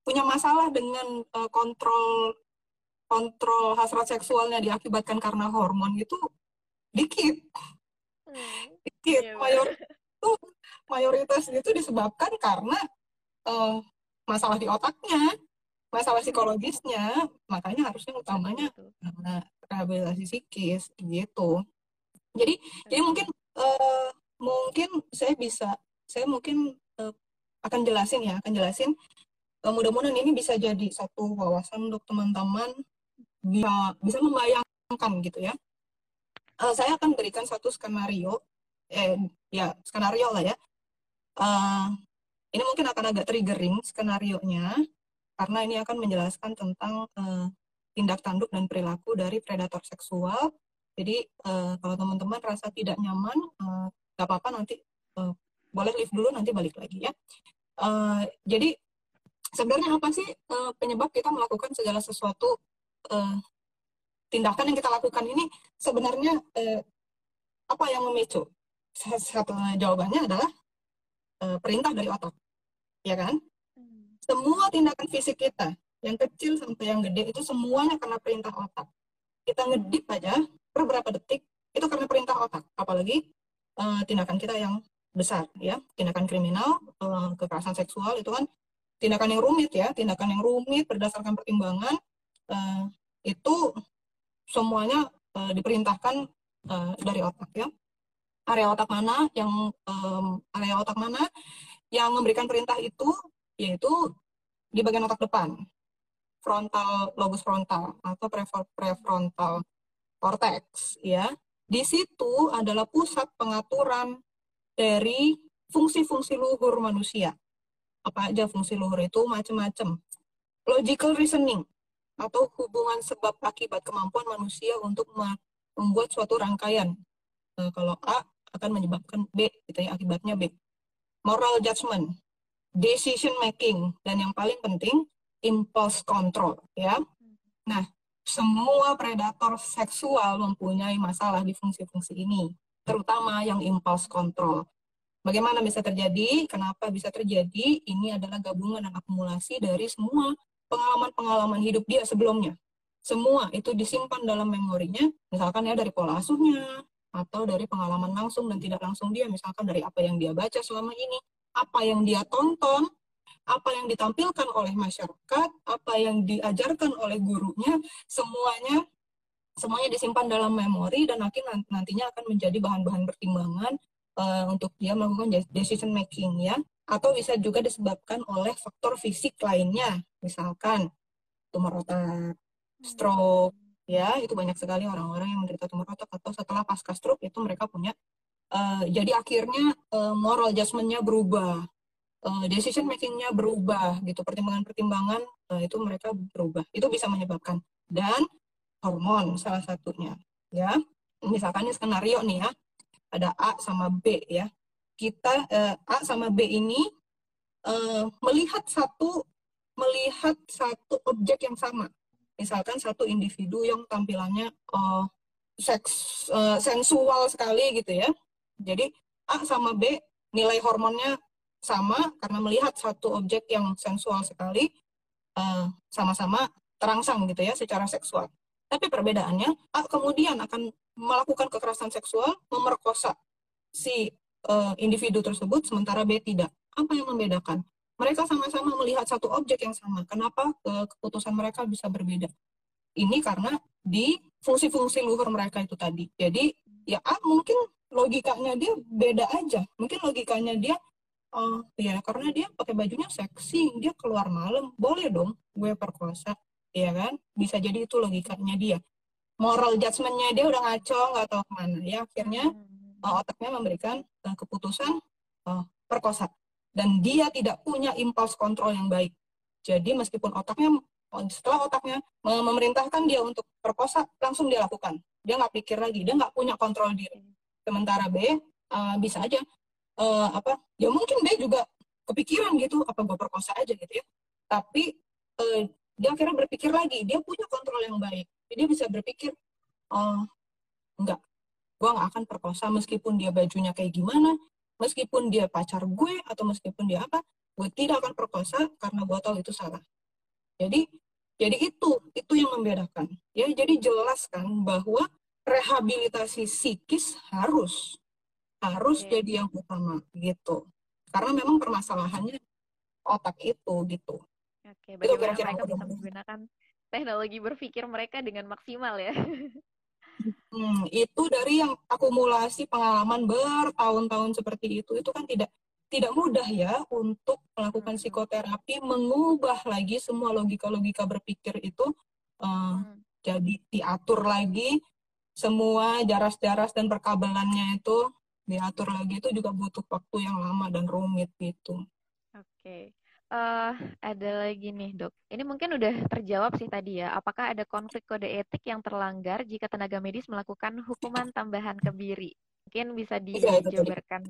punya masalah dengan uh, kontrol kontrol hasrat seksualnya diakibatkan karena hormon itu dikit. Hmm. dikit. yeah, mayoritas itu mayoritas itu disebabkan karena uh, masalah di otaknya masalah psikologisnya. Makanya harusnya utamanya uh, rehabilitasi psikis gitu. Jadi okay. jadi mungkin uh, mungkin saya bisa saya mungkin uh, akan jelasin ya, akan jelasin. Mudah-mudahan ini bisa jadi satu wawasan untuk teman-teman bisa bisa membayangkan gitu ya. Uh, saya akan berikan satu skenario, eh ya skenario lah ya. Uh, ini mungkin akan agak triggering skenario nya karena ini akan menjelaskan tentang uh, tindak tanduk dan perilaku dari predator seksual. Jadi uh, kalau teman-teman rasa tidak nyaman, uh, apa-apa nanti uh, boleh live dulu nanti balik lagi ya. Uh, jadi sebenarnya apa sih uh, penyebab kita melakukan segala sesuatu uh, tindakan yang kita lakukan ini sebenarnya uh, apa yang memicu? Satu jawabannya adalah uh, perintah dari otak, ya kan? Hmm. Semua tindakan fisik kita, yang kecil sampai yang gede itu semuanya karena perintah otak. Kita ngedip aja per berapa detik itu karena perintah otak, apalagi uh, tindakan kita yang besar, ya, tindakan kriminal, uh, kekerasan seksual itu kan tindakan yang rumit ya, tindakan yang rumit berdasarkan pertimbangan uh, itu semuanya uh, diperintahkan uh, dari otak ya. Area otak mana yang um, area otak mana yang memberikan perintah itu yaitu di bagian otak depan. Frontal lobus frontal atau prefrontal cortex ya. Di situ adalah pusat pengaturan dari fungsi-fungsi luhur manusia. Apa aja fungsi luhur itu macam-macam logical reasoning atau hubungan sebab akibat kemampuan manusia untuk membuat suatu rangkaian. Nah, kalau A akan menyebabkan B, gitu ya, akibatnya B. Moral judgment, decision making, dan yang paling penting, impulse control, ya. Nah, semua predator seksual mempunyai masalah di fungsi-fungsi ini, terutama yang impulse control. Bagaimana bisa terjadi? Kenapa bisa terjadi? Ini adalah gabungan dan akumulasi dari semua pengalaman-pengalaman hidup dia sebelumnya. Semua itu disimpan dalam memorinya, misalkan ya dari pola asuhnya, atau dari pengalaman langsung dan tidak langsung dia, misalkan dari apa yang dia baca selama ini, apa yang dia tonton, apa yang ditampilkan oleh masyarakat, apa yang diajarkan oleh gurunya, semuanya semuanya disimpan dalam memori dan akhirnya nantinya akan menjadi bahan-bahan pertimbangan uh, untuk dia melakukan decision making ya atau bisa juga disebabkan oleh faktor fisik lainnya misalkan tumor otak, stroke, ya itu banyak sekali orang-orang yang menderita tumor otak atau setelah pasca stroke itu mereka punya uh, jadi akhirnya uh, moral adjustment-nya berubah uh, decision making-nya berubah gitu. Pertimbangan-pertimbangan uh, itu mereka berubah. Itu bisa menyebabkan dan hormon salah satunya ya. Misalkan ini skenario nih ya ada A sama B ya. Kita uh, A sama B ini uh, melihat satu melihat satu objek yang sama misalkan satu individu yang tampilannya uh, seks uh, sensual sekali gitu ya. Jadi A sama B nilai hormonnya sama karena melihat satu objek yang sensual sekali eh, sama-sama terangsang gitu ya secara seksual. Tapi perbedaannya A kemudian akan melakukan kekerasan seksual, memerkosa si uh, individu tersebut sementara B tidak. Apa yang membedakan? Mereka sama-sama melihat satu objek yang sama. Kenapa keputusan mereka bisa berbeda? Ini karena di fungsi-fungsi luhur mereka itu tadi. Jadi ya ah, mungkin logikanya dia beda aja. Mungkin logikanya dia oh ya karena dia pakai bajunya seksi, dia keluar malam, boleh dong gue perkosa, ya kan? Bisa jadi itu logikanya dia. Moral judgmentnya dia udah ngaco, nggak tahu ke mana. Ya akhirnya uh, otaknya memberikan uh, keputusan uh, perkosa dan dia tidak punya impuls kontrol yang baik. Jadi meskipun otaknya setelah otaknya memerintahkan dia untuk perkosa langsung dia lakukan. Dia nggak pikir lagi, dia nggak punya kontrol diri. Sementara B uh, bisa aja uh, apa? Ya mungkin B juga kepikiran gitu apa gue perkosa aja gitu ya. Tapi uh, dia akhirnya berpikir lagi, dia punya kontrol yang baik. Jadi dia bisa berpikir, oh, enggak, gue nggak akan perkosa meskipun dia bajunya kayak gimana, meskipun dia pacar gue atau meskipun dia apa gue tidak akan perkosa karena gue tahu itu salah. Jadi jadi itu itu yang membedakan. Ya jadi jelas kan bahwa rehabilitasi psikis harus harus okay. jadi yang utama gitu. Karena memang permasalahannya otak itu gitu. Oke, okay, bagaimana kira -kira mereka bisa menggunakan teknologi berpikir mereka dengan maksimal ya? Hmm, itu dari yang akumulasi pengalaman bertahun-tahun seperti itu, itu kan tidak tidak mudah ya untuk melakukan hmm. psikoterapi mengubah lagi semua logika-logika berpikir itu uh, hmm. jadi diatur lagi semua jaras-jaras dan perkabelannya itu diatur lagi itu juga butuh waktu yang lama dan rumit gitu. Oke. Okay. Uh, eh, ada lagi nih dok. Ini mungkin udah terjawab sih tadi ya. Apakah ada konflik kode etik yang terlanggar jika tenaga medis melakukan hukuman tambahan kebiri? Mungkin bisa iya, dijabarkan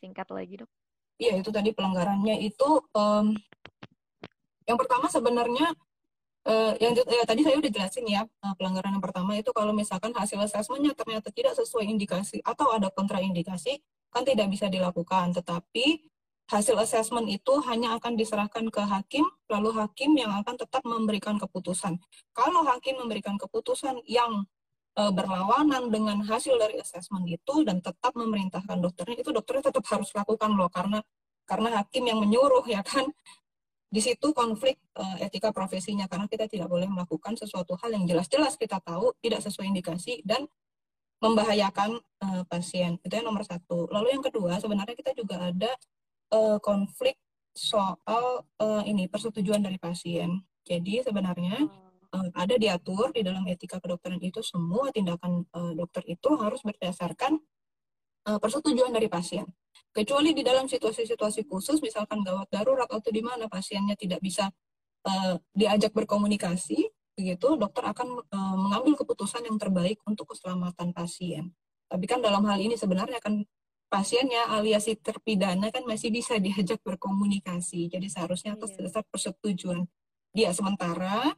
singkat lagi dok. Iya itu tadi pelanggarannya itu um, yang pertama sebenarnya uh, yang ya, tadi saya udah jelasin ya uh, pelanggaran yang pertama itu kalau misalkan hasil asesmennya ternyata tidak sesuai indikasi atau ada kontraindikasi kan tidak bisa dilakukan tetapi hasil asesmen itu hanya akan diserahkan ke hakim lalu hakim yang akan tetap memberikan keputusan. Kalau hakim memberikan keputusan yang uh, berlawanan dengan hasil dari asesmen itu dan tetap memerintahkan dokternya itu dokternya tetap harus lakukan loh karena karena hakim yang menyuruh ya kan? Di situ konflik uh, etika profesinya karena kita tidak boleh melakukan sesuatu hal yang jelas-jelas kita tahu tidak sesuai indikasi dan membahayakan uh, pasien. Itu yang nomor satu. Lalu yang kedua sebenarnya kita juga ada uh, konflik soal uh, ini persetujuan dari pasien jadi sebenarnya uh, ada diatur di dalam etika kedokteran itu semua tindakan uh, dokter itu harus berdasarkan uh, persetujuan dari pasien. Kecuali di dalam situasi-situasi khusus, misalkan gawat darurat atau di mana pasiennya tidak bisa uh, diajak berkomunikasi, begitu dokter akan uh, mengambil keputusan yang terbaik untuk keselamatan pasien. Tapi kan dalam hal ini sebenarnya kan pasiennya alias si terpidana kan masih bisa diajak berkomunikasi. Jadi seharusnya atas iya. dasar persetujuan dia. Sementara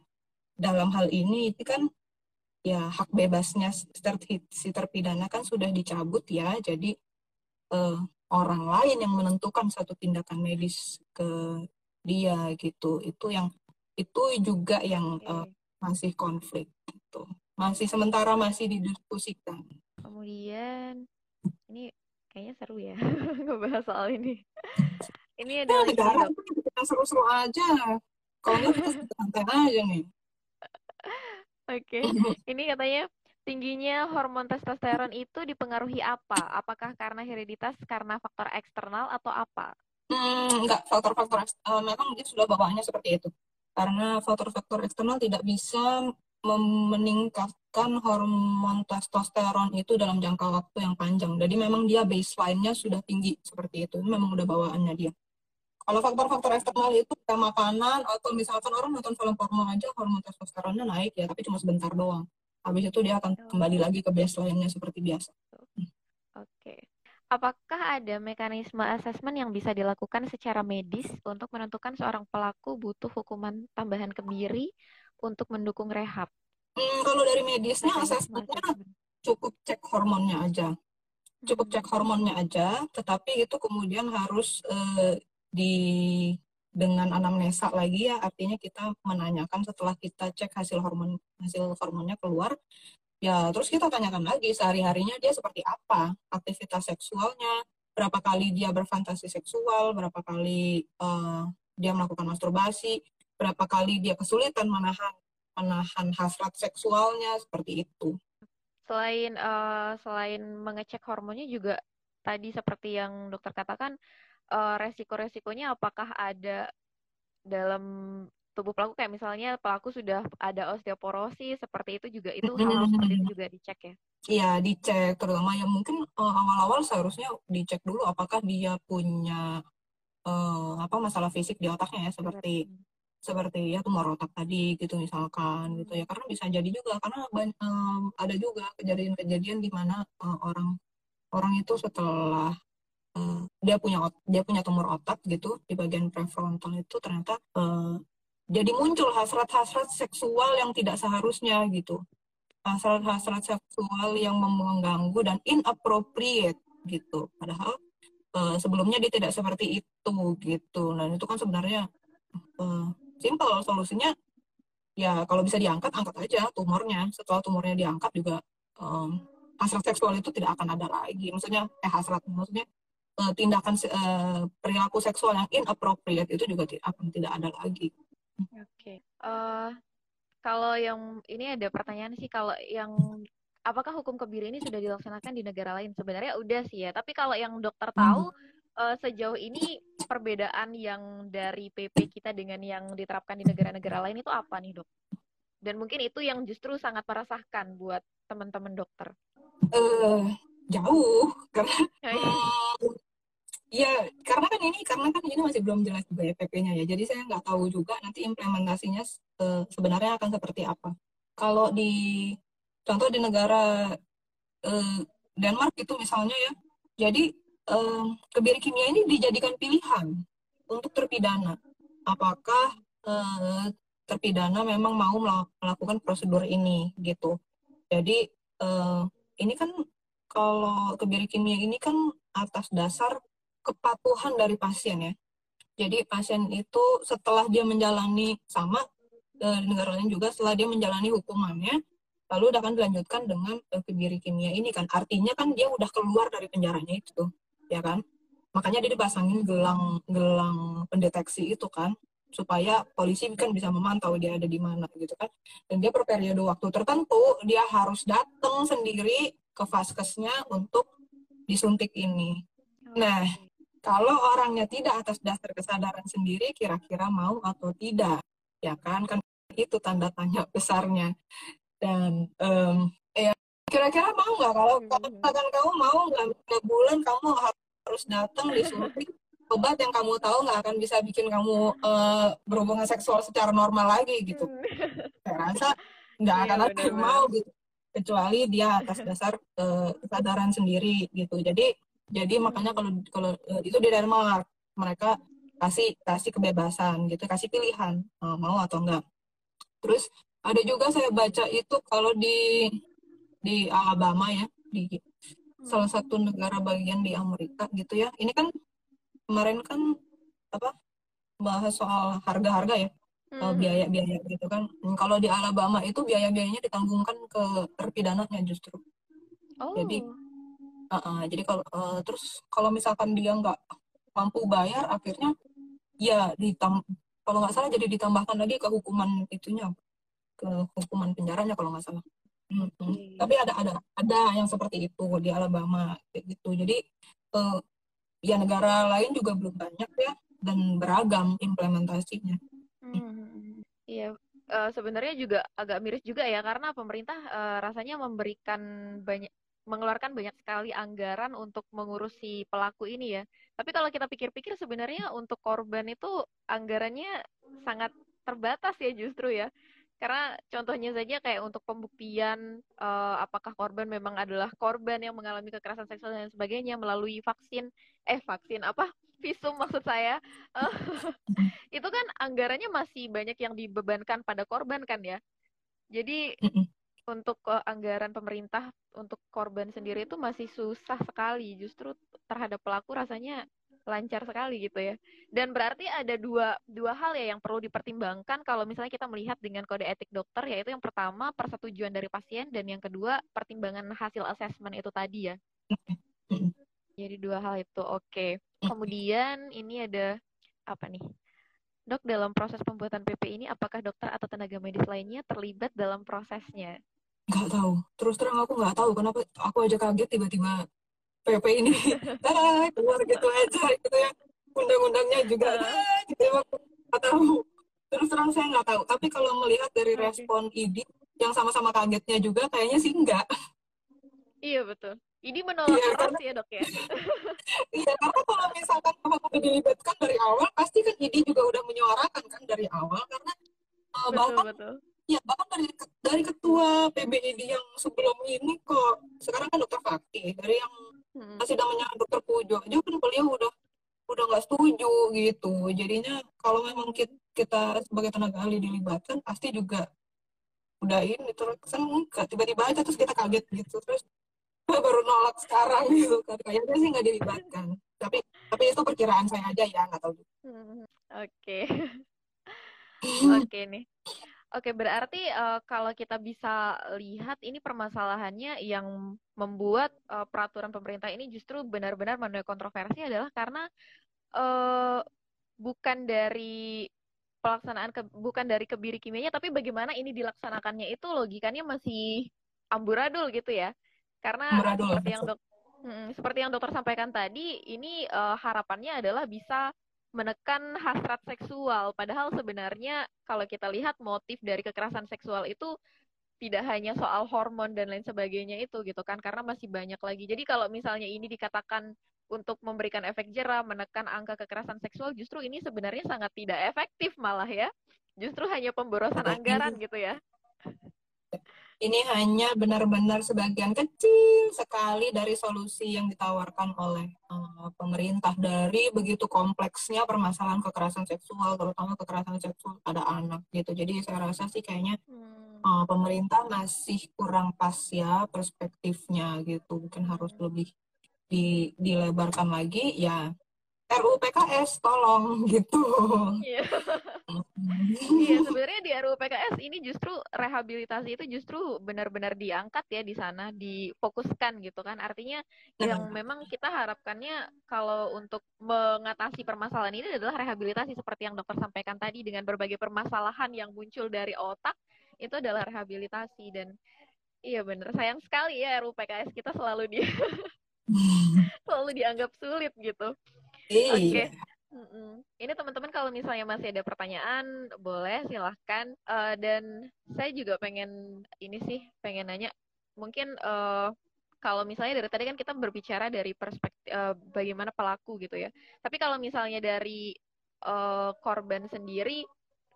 dalam hal ini itu kan ya hak bebasnya si terpidana kan sudah dicabut ya. Jadi eh, orang lain yang menentukan satu tindakan medis ke dia gitu. Itu yang itu juga yang eh, masih konflik gitu. Masih sementara masih didiskusikan. Kemudian ini kayaknya seru ya ngebahas soal ini ini ada nah, kita seru-seru aja kalau kita santai aja nih Oke, okay. ini katanya tingginya hormon testosteron itu dipengaruhi apa? Apakah karena hereditas, karena faktor eksternal atau apa? Hmm, enggak, faktor-faktor uh, memang dia sudah bawaannya seperti itu. Karena faktor-faktor eksternal tidak bisa meningkatkan hormon testosteron itu dalam jangka waktu yang panjang. Jadi memang dia baseline-nya sudah tinggi seperti itu. Ini memang udah bawaannya dia. Kalau faktor-faktor eksternal itu kayak makanan atau misalkan orang nonton film porno aja hormon testosteronnya naik ya, tapi cuma sebentar doang. Habis itu dia akan kembali lagi ke baseline-nya seperti biasa. Oke. Okay. Apakah ada mekanisme asesmen yang bisa dilakukan secara medis untuk menentukan seorang pelaku butuh hukuman tambahan kebiri untuk mendukung rehab? Hmm, kalau dari medisnya asesmennya cukup cek hormonnya aja. Cukup cek hmm. hormonnya aja, tetapi itu kemudian harus eh, di dengan anamnesa lagi ya artinya kita menanyakan setelah kita cek hasil hormon hasil hormonnya keluar ya terus kita tanyakan lagi sehari harinya dia seperti apa aktivitas seksualnya berapa kali dia berfantasi seksual berapa kali uh, dia melakukan masturbasi berapa kali dia kesulitan menahan menahan hasrat seksualnya seperti itu selain uh, selain mengecek hormonnya juga tadi seperti yang dokter katakan uh, resiko-resikonya apakah ada dalam tubuh pelaku kayak misalnya pelaku sudah ada osteoporosis seperti itu juga itu hal seperti itu juga dicek ya? Iya dicek terutama yang mungkin uh, awal-awal seharusnya dicek dulu apakah dia punya uh, apa masalah fisik di otaknya ya seperti. Seperti ya tumor otak tadi gitu misalkan gitu ya. Karena bisa jadi juga karena um, ada juga kejadian-kejadian di mana uh, orang orang itu setelah uh, dia punya dia punya tumor otak gitu di bagian prefrontal itu ternyata uh, jadi muncul hasrat-hasrat seksual yang tidak seharusnya gitu. Hasrat-hasrat seksual yang mengganggu dan inappropriate gitu. Padahal uh, sebelumnya dia tidak seperti itu gitu. Dan itu kan sebenarnya simple solusinya ya kalau bisa diangkat angkat aja tumornya setelah tumornya diangkat juga um, hasrat seksual itu tidak akan ada lagi maksudnya eh hasrat maksudnya uh, tindakan uh, perilaku seksual yang inappropriate itu juga akan tidak ada lagi. Oke. Okay. Uh, eh, kalau yang ini ada pertanyaan sih kalau yang apakah hukum kebiri ini sudah dilaksanakan di negara lain? Sebenarnya udah sih ya. Tapi kalau yang dokter tahu hmm. Uh, sejauh ini perbedaan yang dari PP kita dengan yang diterapkan di negara-negara lain itu apa nih dok? Dan mungkin itu yang justru sangat meresahkan buat teman-teman dokter. Uh, jauh karena uh, ya karena kan ini karena kan ini masih belum jelas juga ya PP-nya ya. Jadi saya nggak tahu juga nanti implementasinya uh, sebenarnya akan seperti apa. Kalau di contoh di negara uh, Denmark itu misalnya ya, jadi um, kebiri kimia ini dijadikan pilihan untuk terpidana. Apakah uh, terpidana memang mau melakukan prosedur ini gitu. Jadi uh, ini kan kalau kebiri kimia ini kan atas dasar kepatuhan dari pasien ya. Jadi pasien itu setelah dia menjalani sama di negara lain juga setelah dia menjalani hukumannya lalu akan dilanjutkan dengan kebiri kimia ini kan artinya kan dia udah keluar dari penjaranya itu ya kan? Makanya dia dipasangin gelang gelang pendeteksi itu kan supaya polisi kan bisa memantau dia ada di mana gitu kan. Dan dia per periode waktu tertentu dia harus datang sendiri ke vaskesnya untuk disuntik ini. Nah kalau orangnya tidak atas dasar kesadaran sendiri kira-kira mau atau tidak? Ya kan? Kan itu tanda tanya besarnya. Dan um, ya kira-kira mau nggak? Kalau katakan kamu mau nggak bulan kamu harus datang disuntik obat yang kamu tahu nggak akan bisa bikin kamu uh, berhubungan seksual secara normal lagi gitu. Hmm. Saya rasa nggak iya, akan ada yang mau gitu kecuali dia atas dasar uh, kesadaran sendiri gitu. Jadi jadi makanya kalau kalau uh, itu di Denmark mereka kasih kasih kebebasan gitu, kasih pilihan uh, mau atau enggak. Terus ada juga saya baca itu kalau di di Alabama ya di salah satu negara bagian di Amerika gitu ya. Ini kan kemarin kan apa bahas soal harga-harga ya hmm. biaya-biaya gitu kan. Kalau di Alabama itu biaya-biayanya ditanggungkan ke terpidananya justru. Oh. Jadi uh -uh, jadi kalau uh, terus kalau misalkan dia nggak mampu bayar akhirnya ya ditam kalau nggak salah jadi ditambahkan lagi ke hukuman itunya ke hukuman penjaranya kalau nggak salah. Hmm, hmm. Tapi ada ada ada yang seperti itu di Alabama kayak gitu. Jadi uh, ya negara lain juga belum banyak ya dan beragam implementasinya. Hmm, iya, uh, sebenarnya juga agak miris juga ya karena pemerintah uh, rasanya memberikan banyak mengeluarkan banyak sekali anggaran untuk mengurusi pelaku ini ya. Tapi kalau kita pikir-pikir sebenarnya untuk korban itu anggarannya sangat terbatas ya justru ya. Karena contohnya saja kayak untuk pembuktian uh, apakah korban memang adalah korban yang mengalami kekerasan seksual dan sebagainya melalui vaksin, eh vaksin apa? Visum maksud saya. Uh, itu kan anggarannya masih banyak yang dibebankan pada korban kan ya. Jadi untuk uh, anggaran pemerintah untuk korban sendiri itu masih susah sekali. Justru terhadap pelaku rasanya lancar sekali gitu ya. Dan berarti ada dua dua hal ya yang perlu dipertimbangkan kalau misalnya kita melihat dengan kode etik dokter yaitu yang pertama persetujuan dari pasien dan yang kedua pertimbangan hasil asesmen itu tadi ya. Jadi dua hal itu oke. Okay. Kemudian ini ada apa nih? Dok, dalam proses pembuatan PP ini apakah dokter atau tenaga medis lainnya terlibat dalam prosesnya? Nggak tahu. Terus terang aku nggak tahu kenapa aku aja kaget tiba-tiba PP ini. Ah, keluar gitu aja gitu ya. Undang-undangnya juga ah, gitu ya nggak tahu. Terus terang saya nggak tahu. Tapi kalau melihat dari respon ID yang sama-sama kagetnya juga kayaknya sih enggak iya betul. Ini menolak iya, keras ya dok ya? Iya karena kalau misalkan kamu udah dilibatkan dari awal pasti kan ID juga udah menyuarakan kan dari awal karena uh, betul, bahkan betul. ya bahkan dari dari ketua PBID yang sebelum ini kok sekarang kan dokter Fakih dari yang hmm. sidang menyerang dokter Pujo aja kan beliau udah udah nggak setuju gitu. Jadinya kalau memang kita, kita sebagai tenaga ahli dilibatkan pasti juga udah ini terus kan tiba-tiba aja terus kita kaget gitu. Terus baru nolak sekarang gitu kan. Kayaknya sih nggak dilibatkan. Tapi tapi itu perkiraan saya aja ya nggak tahu hmm, oke. Oke okay, nih Oke, berarti uh, kalau kita bisa lihat ini permasalahannya yang membuat uh, peraturan pemerintah ini justru benar-benar menuai kontroversi adalah karena uh, bukan dari pelaksanaan ke, bukan dari kebiri kimianya tapi bagaimana ini dilaksanakannya itu logikanya masih amburadul gitu ya. Karena amburadul. seperti yang dok Hmm, seperti yang dokter sampaikan tadi, ini uh, harapannya adalah bisa menekan hasrat seksual. Padahal sebenarnya kalau kita lihat motif dari kekerasan seksual itu tidak hanya soal hormon dan lain sebagainya itu gitu kan, karena masih banyak lagi. Jadi kalau misalnya ini dikatakan untuk memberikan efek jerah, menekan angka kekerasan seksual, justru ini sebenarnya sangat tidak efektif malah ya. Justru hanya pemborosan anggaran gitu ya ini hanya benar-benar sebagian kecil sekali dari solusi yang ditawarkan oleh uh, pemerintah dari begitu kompleksnya permasalahan kekerasan seksual terutama kekerasan seksual pada anak gitu. Jadi saya rasa sih kayaknya uh, pemerintah masih kurang pas ya perspektifnya gitu. Mungkin harus lebih di, dilebarkan lagi. Ya RUU PKS tolong gitu. Iya. Iya sebenarnya di RUU PKS ini justru rehabilitasi itu justru benar-benar diangkat ya di sana, difokuskan gitu kan. Artinya yang memang kita harapkannya kalau untuk mengatasi permasalahan ini adalah rehabilitasi seperti yang dokter sampaikan tadi dengan berbagai permasalahan yang muncul dari otak itu adalah rehabilitasi dan iya benar sayang sekali ya RUU PKS kita selalu di selalu dianggap sulit gitu. Iya. Oke. Okay. Ini teman-teman kalau misalnya masih ada pertanyaan, boleh silahkan. Uh, dan saya juga pengen ini sih, pengen nanya, mungkin uh, kalau misalnya dari tadi kan kita berbicara dari perspektif uh, bagaimana pelaku gitu ya. Tapi kalau misalnya dari uh, korban sendiri,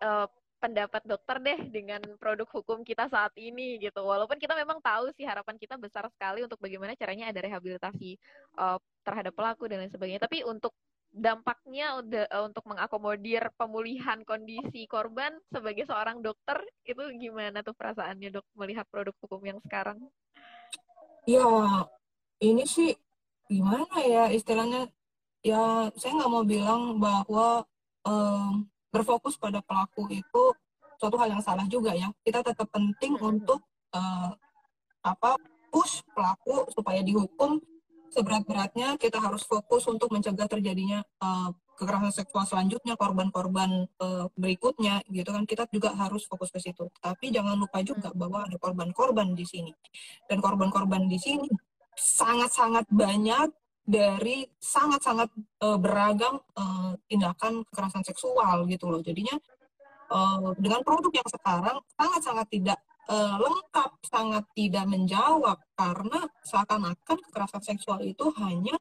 uh, pendapat dokter deh dengan produk hukum kita saat ini gitu. Walaupun kita memang tahu sih harapan kita besar sekali untuk bagaimana caranya ada rehabilitasi uh, terhadap pelaku dan lain sebagainya. Tapi untuk dampaknya udah uh, untuk mengakomodir pemulihan kondisi korban sebagai seorang dokter itu gimana tuh perasaannya dok melihat produk hukum yang sekarang? Ya ini sih gimana ya istilahnya? Ya saya nggak mau bilang bahwa um, berfokus pada pelaku itu suatu hal yang salah juga ya. Kita tetap penting untuk uh, apa push pelaku supaya dihukum seberat-beratnya kita harus fokus untuk mencegah terjadinya uh, kekerasan seksual selanjutnya korban-korban uh, berikutnya gitu kan. Kita juga harus fokus ke situ. Tapi jangan lupa juga hmm. bahwa ada korban-korban di sini. Dan korban-korban di sini sangat-sangat banyak dari sangat-sangat uh, beragam uh, tindakan kekerasan seksual gitu loh. Jadinya uh, dengan produk yang sekarang sangat-sangat tidak uh, lengkap, sangat tidak menjawab karena seakan-akan kekerasan seksual itu hanya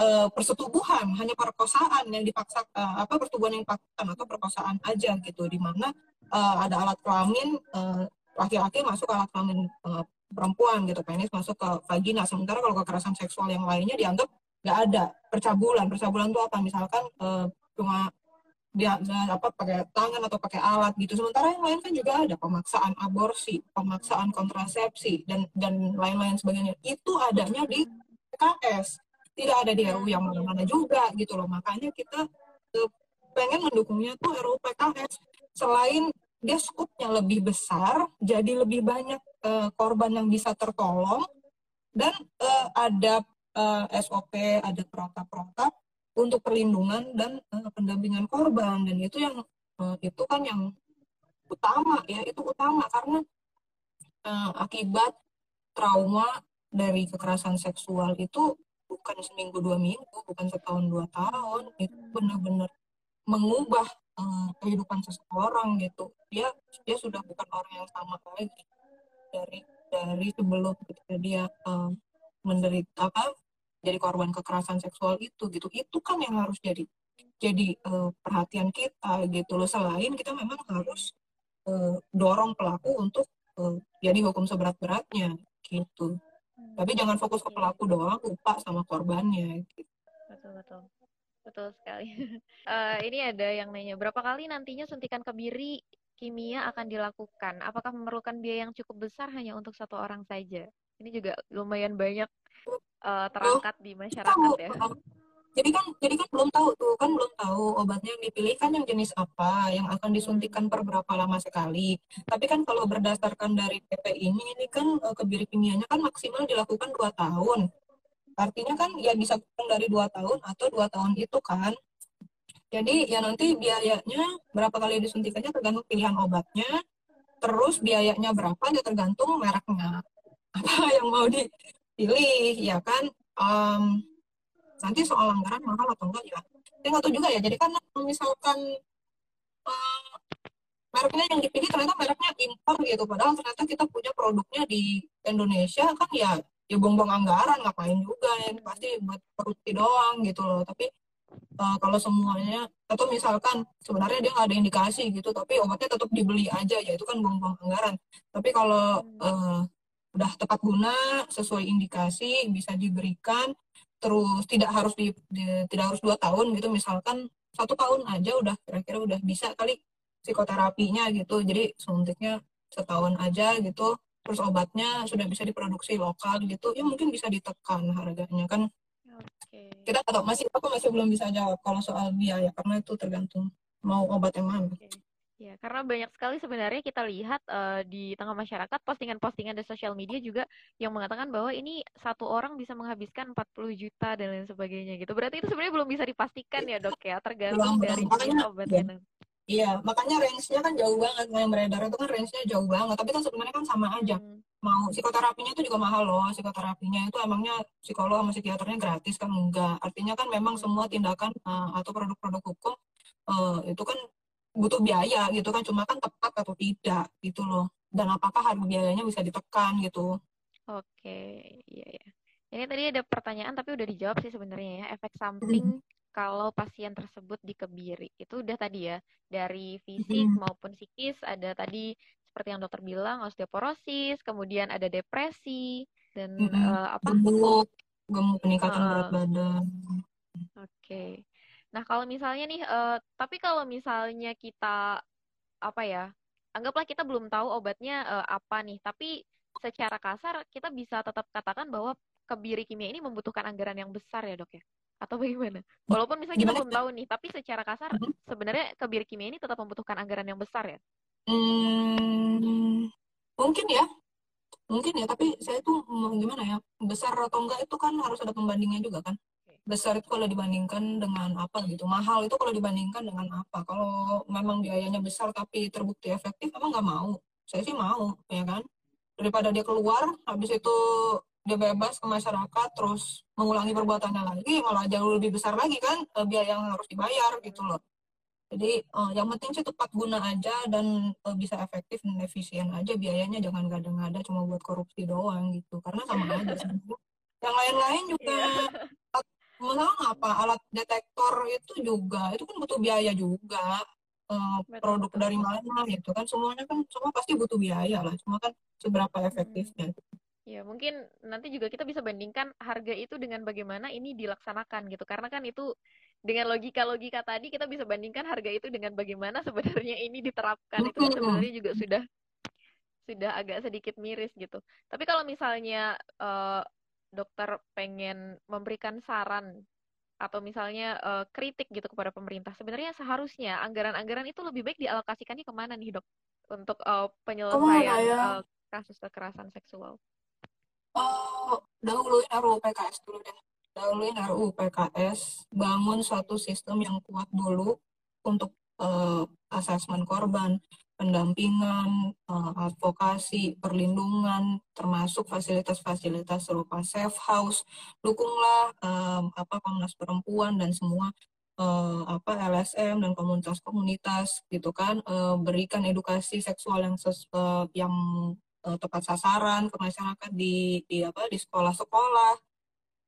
uh, persetubuhan, hanya perkosaan yang dipaksa uh, apa persetubuhan yang dipaksakan atau perkosaan aja gitu, di mana uh, ada alat kelamin uh, laki-laki masuk alat kelamin uh, perempuan gitu, penis masuk ke vagina. Sementara kalau kekerasan seksual yang lainnya dianggap nggak ada percabulan. Percabulan itu apa? Misalkan uh, cuma dia apa pakai tangan atau pakai alat gitu. Sementara yang lain kan juga ada pemaksaan aborsi pemaksaan kontrasepsi dan dan lain-lain sebagainya. Itu adanya di PKS tidak ada di RU yang mana-mana juga gitu loh. Makanya kita uh, pengen mendukungnya tuh RU PKS selain dia skupnya lebih besar jadi lebih banyak uh, korban yang bisa tertolong dan uh, ada uh, SOP ada protap-protap untuk perlindungan dan uh, pendampingan korban. Dan itu yang uh, itu kan yang utama ya itu utama karena uh, akibat trauma dari kekerasan seksual itu bukan seminggu dua minggu bukan setahun dua tahun itu benar-benar mengubah uh, kehidupan seseorang gitu. Dia dia sudah bukan orang yang sama lagi dari dari sebelum dia uh, menderita apa jadi korban kekerasan seksual itu gitu. Itu kan yang harus jadi jadi uh, perhatian kita gitu loh. Selain kita memang harus uh, dorong pelaku untuk uh, jadi hukum seberat-beratnya gitu. Hmm. tapi jangan fokus ke pelaku doang lupa sama korbannya gitu. betul betul. Betul sekali. Uh, ini ada yang nanya berapa kali nantinya suntikan kebiri kimia akan dilakukan? Apakah memerlukan biaya yang cukup besar hanya untuk satu orang saja ini juga lumayan banyak uh, terangkat oh, di masyarakat ya. Jadi kan jadi kan belum tahu tuh kan belum tahu obatnya yang dipilih kan yang jenis apa yang akan disuntikan per berapa lama sekali. Tapi kan kalau berdasarkan dari PP ini ini kan uh, kebiri kimianya kan maksimal dilakukan dua tahun. Artinya kan ya bisa kurang dari dua tahun atau dua tahun itu kan. Jadi ya nanti biayanya berapa kali disuntikannya tergantung pilihan obatnya. Terus biayanya berapa ya tergantung mereknya apa yang mau di pilih ya kan? Um, nanti soal anggaran mahal atau enggak ya saya nggak tahu juga ya. Jadi kan misalkan uh, mereknya yang dipilih ternyata mereknya impor gitu. Padahal ternyata kita punya produknya di Indonesia kan ya ya buang-buang anggaran ngapain juga ya? Pasti buat korupsi doang gitu loh. Tapi uh, kalau semuanya atau misalkan sebenarnya dia nggak ada indikasi gitu tapi obatnya tetap dibeli aja ya itu kan buang-buang anggaran. Tapi kalau uh, udah tepat guna sesuai indikasi bisa diberikan terus tidak harus di, di tidak harus dua tahun gitu misalkan satu tahun aja udah kira-kira udah bisa kali psikoterapinya gitu jadi suntiknya setahun aja gitu terus obatnya sudah bisa diproduksi lokal gitu ya mungkin bisa ditekan harganya kan okay. kita atau masih aku masih belum bisa jawab kalau soal biaya karena itu tergantung mau obat yang mana okay. Ya, karena banyak sekali sebenarnya kita lihat uh, di tengah masyarakat postingan-postingan di sosial media juga yang mengatakan bahwa ini satu orang bisa menghabiskan 40 juta dan lain sebagainya gitu. Berarti itu sebenarnya belum bisa dipastikan ya dok ya, tergantung belum, dari obatnya. Ya. Iya, makanya range-nya kan jauh banget. Yang beredar itu kan range-nya jauh banget. Tapi kan sebenarnya kan sama aja. Hmm. Mau psikoterapinya itu juga mahal loh. Psikoterapinya itu emangnya psikolog sama psikiaternya gratis kan? Enggak. Artinya kan memang semua tindakan uh, atau produk-produk hukum uh, itu kan butuh biaya gitu kan. Cuma kan tepat atau tidak gitu loh. Dan apakah harga biayanya bisa ditekan gitu. Oke, iya ya. Ini tadi ada pertanyaan tapi udah dijawab sih sebenarnya ya. Efek samping hmm kalau pasien tersebut dikebiri itu udah tadi ya dari fisik hmm. maupun psikis ada tadi seperti yang dokter bilang osteoporosis kemudian ada depresi dan hmm. uh, apa gemuk gemuk peningkatan uh, berat badan oke okay. Nah kalau misalnya nih uh, tapi kalau misalnya kita apa ya anggaplah kita belum tahu obatnya uh, apa nih tapi secara kasar kita bisa tetap katakan bahwa kebiri kimia ini membutuhkan anggaran yang besar ya dok ya atau bagaimana? Walaupun misalnya Gimana? kita belum tahu nih, tapi secara kasar hmm. sebenarnya kebir kimia ini tetap membutuhkan anggaran yang besar ya? Hmm, mungkin ya, mungkin ya. Tapi saya tuh gimana ya, besar atau enggak itu kan harus ada pembandingnya juga kan. Besar itu kalau dibandingkan dengan apa gitu, mahal itu kalau dibandingkan dengan apa. Kalau memang biayanya besar tapi terbukti efektif, emang nggak mau. Saya sih mau, ya kan. Daripada dia keluar, habis itu dia bebas ke masyarakat terus mengulangi perbuatannya lagi malah jauh lebih besar lagi kan eh, biaya yang harus dibayar gitu loh jadi uh, yang penting sih tepat guna aja dan uh, bisa efektif dan efisien aja biayanya jangan gada-gada cuma buat korupsi doang gitu karena sama aja yang lain-lain juga yeah. apa alat detektor itu juga itu kan butuh biaya juga uh, produk dari mana gitu kan semuanya kan semua pasti butuh biaya lah cuma kan seberapa efektifnya hmm. Ya, mungkin nanti juga kita bisa bandingkan harga itu dengan bagaimana ini dilaksanakan gitu. Karena kan itu dengan logika-logika tadi kita bisa bandingkan harga itu dengan bagaimana sebenarnya ini diterapkan. Itu kan sebenarnya juga sudah sudah agak sedikit miris gitu. Tapi kalau misalnya uh, dokter pengen memberikan saran atau misalnya uh, kritik gitu kepada pemerintah, sebenarnya seharusnya anggaran-anggaran itu lebih baik dialokasikannya ke mana nih dok untuk uh, penyelesaian ya? uh, kasus kekerasan seksual? oh dahuluin RUU PKS dulu deh dahuluin RUU PKS bangun suatu sistem yang kuat dulu untuk uh, asesmen korban pendampingan, uh, advokasi, perlindungan, termasuk fasilitas-fasilitas serupa safe house, dukunglah um, apa Komnas Perempuan dan semua uh, apa LSM dan komunitas-komunitas gitu kan, uh, berikan edukasi seksual yang ses, uh, yang uh, tepat sasaran ke masyarakat di di apa di sekolah-sekolah.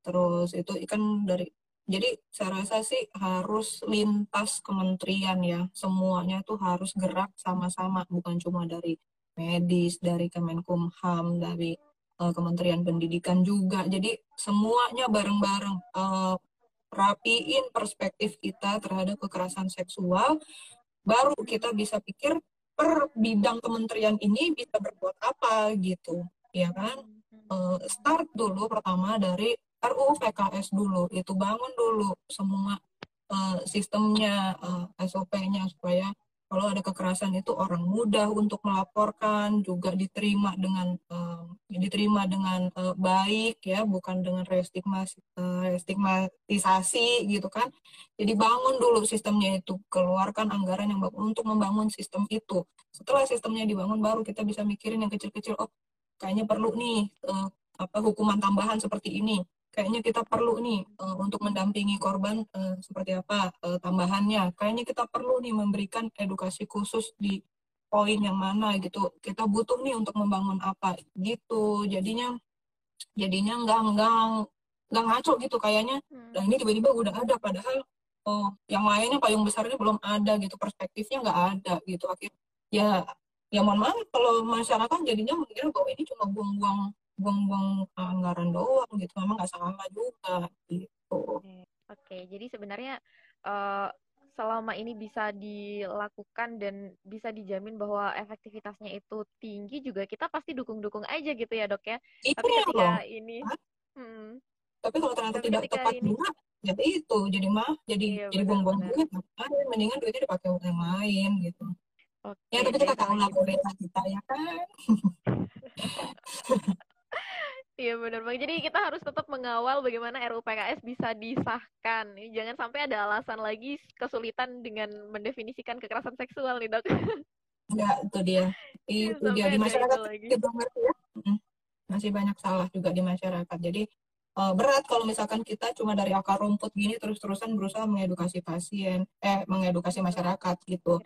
Terus itu ikan dari jadi saya rasa sih harus lintas kementerian ya. Semuanya tuh harus gerak sama-sama bukan cuma dari medis dari Kemenkumham dari uh, Kementerian Pendidikan juga. Jadi semuanya bareng-bareng uh, rapiin perspektif kita terhadap kekerasan seksual baru kita bisa pikir per bidang kementerian ini bisa berbuat apa gitu ya kan? Uh, start dulu pertama dari RUU PKS dulu itu bangun dulu semua uh, sistemnya uh, SOP-nya supaya kalau ada kekerasan itu orang mudah untuk melaporkan juga diterima dengan uh, diterima dengan uh, baik ya bukan dengan restigmatisasi uh, gitu kan. Jadi bangun dulu sistemnya itu keluarkan anggaran yang untuk membangun sistem itu. Setelah sistemnya dibangun baru kita bisa mikirin yang kecil-kecil oh kayaknya perlu nih uh, apa hukuman tambahan seperti ini kayaknya kita perlu nih uh, untuk mendampingi korban uh, seperti apa uh, tambahannya. Kayaknya kita perlu nih memberikan edukasi khusus di poin yang mana gitu. Kita butuh nih untuk membangun apa gitu. Jadinya jadinya nggak nggak nggak ngaco gitu kayaknya. Hmm. Dan ini tiba-tiba udah ada padahal oh yang lainnya payung besarnya belum ada gitu perspektifnya nggak ada gitu akhirnya ya ya mohon maaf kalau masyarakat jadinya mengira bahwa ini cuma buang-buang buang-buang anggaran doang gitu. Memang nggak salah juga gitu. Oke jadi sebenarnya uh, selama ini bisa dilakukan dan bisa dijamin bahwa efektivitasnya itu tinggi juga kita pasti dukung-dukung aja gitu ya dok ya. Iya tapi ketika loh. ini hmm, tapi kalau ternyata tapi tidak tepat ini, juga ya itu jadi mah jadi iya, jadi buang-buang duit ngapain? Mendingan duitnya dipakai untuk yang lain gitu. Okay, ya tapi kita tahu lah kita ya kan Iya benar bang. Jadi kita harus tetap mengawal bagaimana RUU PKS bisa disahkan. Jangan sampai ada alasan lagi kesulitan dengan mendefinisikan kekerasan seksual nih dok. Ya itu dia. Itu dia di masyarakat itu ngerti ya. Masih banyak salah juga di masyarakat. Jadi uh, berat kalau misalkan kita cuma dari akar rumput gini terus-terusan berusaha mengedukasi pasien, eh mengedukasi masyarakat gitu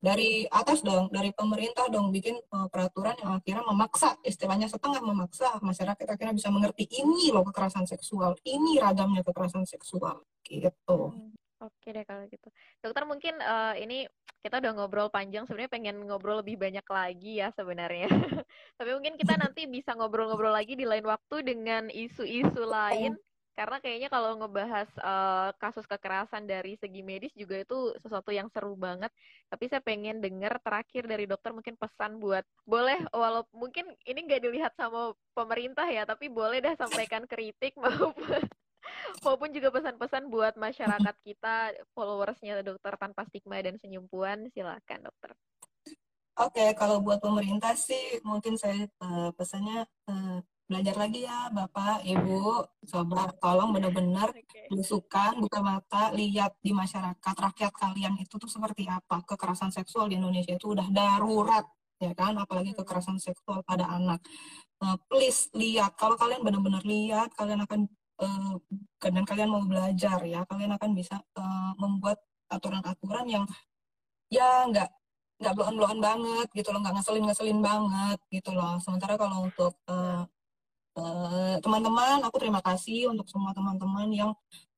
dari atas dong, dari pemerintah dong bikin uh, peraturan yang akhirnya memaksa, istilahnya setengah memaksa masyarakat akhirnya bisa mengerti ini loh kekerasan seksual, ini ragamnya kekerasan seksual, gitu. Hmm, Oke deh kalau gitu. Dokter mungkin uh, ini kita udah ngobrol panjang, sebenarnya pengen ngobrol lebih banyak lagi ya sebenarnya. Tapi mungkin kita nanti bisa ngobrol-ngobrol lagi di lain waktu dengan isu-isu lain karena kayaknya kalau ngebahas uh, kasus kekerasan dari segi medis juga itu sesuatu yang seru banget. Tapi saya pengen dengar terakhir dari dokter mungkin pesan buat boleh walau mungkin ini nggak dilihat sama pemerintah ya, tapi boleh dah sampaikan kritik maupun maupun juga pesan-pesan buat masyarakat kita followersnya dokter tanpa stigma dan senyumpuan silakan dokter. Oke, okay, kalau buat pemerintah sih mungkin saya uh, pesannya uh, belajar lagi ya Bapak, Ibu, coba tolong benar-benar okay. belusukan, buka mata, lihat di masyarakat rakyat kalian itu tuh seperti apa. Kekerasan seksual di Indonesia itu udah darurat, ya kan? Apalagi hmm. kekerasan seksual pada anak. Uh, please lihat, kalau kalian benar-benar lihat, kalian akan uh, dan kalian mau belajar ya, kalian akan bisa uh, membuat aturan-aturan yang ya nggak nggak bloan-bloan banget gitu loh, nggak ngeselin-ngeselin banget gitu loh. Sementara kalau untuk uh, teman-teman, uh, aku terima kasih untuk semua teman-teman yang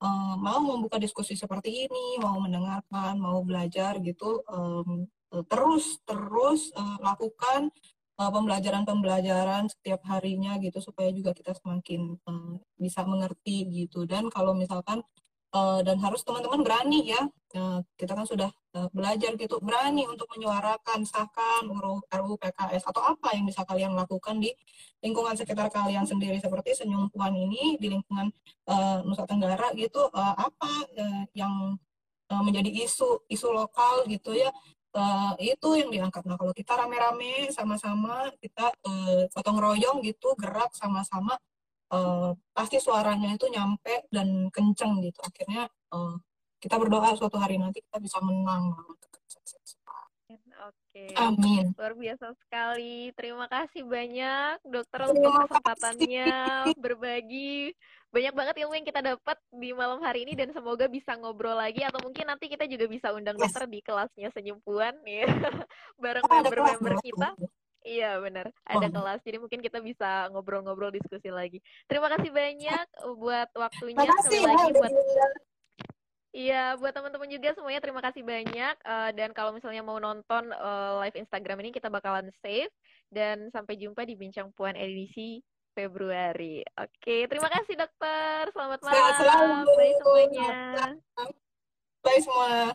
uh, mau membuka diskusi seperti ini, mau mendengarkan, mau belajar gitu. Um, terus terus uh, lakukan pembelajaran-pembelajaran setiap harinya gitu supaya juga kita semakin uh, bisa mengerti gitu. Dan kalau misalkan uh, dan harus teman-teman berani ya. Uh, kita kan sudah uh, belajar gitu berani untuk menyuarakan sahkan RUU PKS atau apa yang bisa kalian lakukan di lingkungan sekitar kalian sendiri. Seperti senyum puan ini di lingkungan Nusa Tenggara gitu apa yang menjadi isu isu lokal gitu ya. Itu yang diangkat. Nah kalau kita rame-rame sama-sama kita uh, gotong royong gitu gerak sama-sama uh, pasti suaranya itu nyampe dan kenceng gitu akhirnya uh, kita berdoa suatu hari nanti kita bisa menang Oke. Amin. Luar biasa sekali. Terima kasih banyak dokter untuk kesempatannya berbagi banyak banget ilmu yang kita dapat di malam hari ini dan semoga bisa ngobrol lagi atau mungkin nanti kita juga bisa undang yes. dokter di kelasnya senyumpuan ya bareng member-member kita. Iya benar, ada oh. kelas. Jadi mungkin kita bisa ngobrol-ngobrol diskusi lagi. Terima kasih banyak buat waktunya Makasih, lagi buat Iya, buat teman-teman juga semuanya terima kasih banyak. Uh, dan kalau misalnya mau nonton uh, live Instagram ini kita bakalan save dan sampai jumpa di Bincang Puan edisi Februari. Oke, terima kasih dokter. Selamat malam. Selamat selalu. Bye semuanya. Bye semua.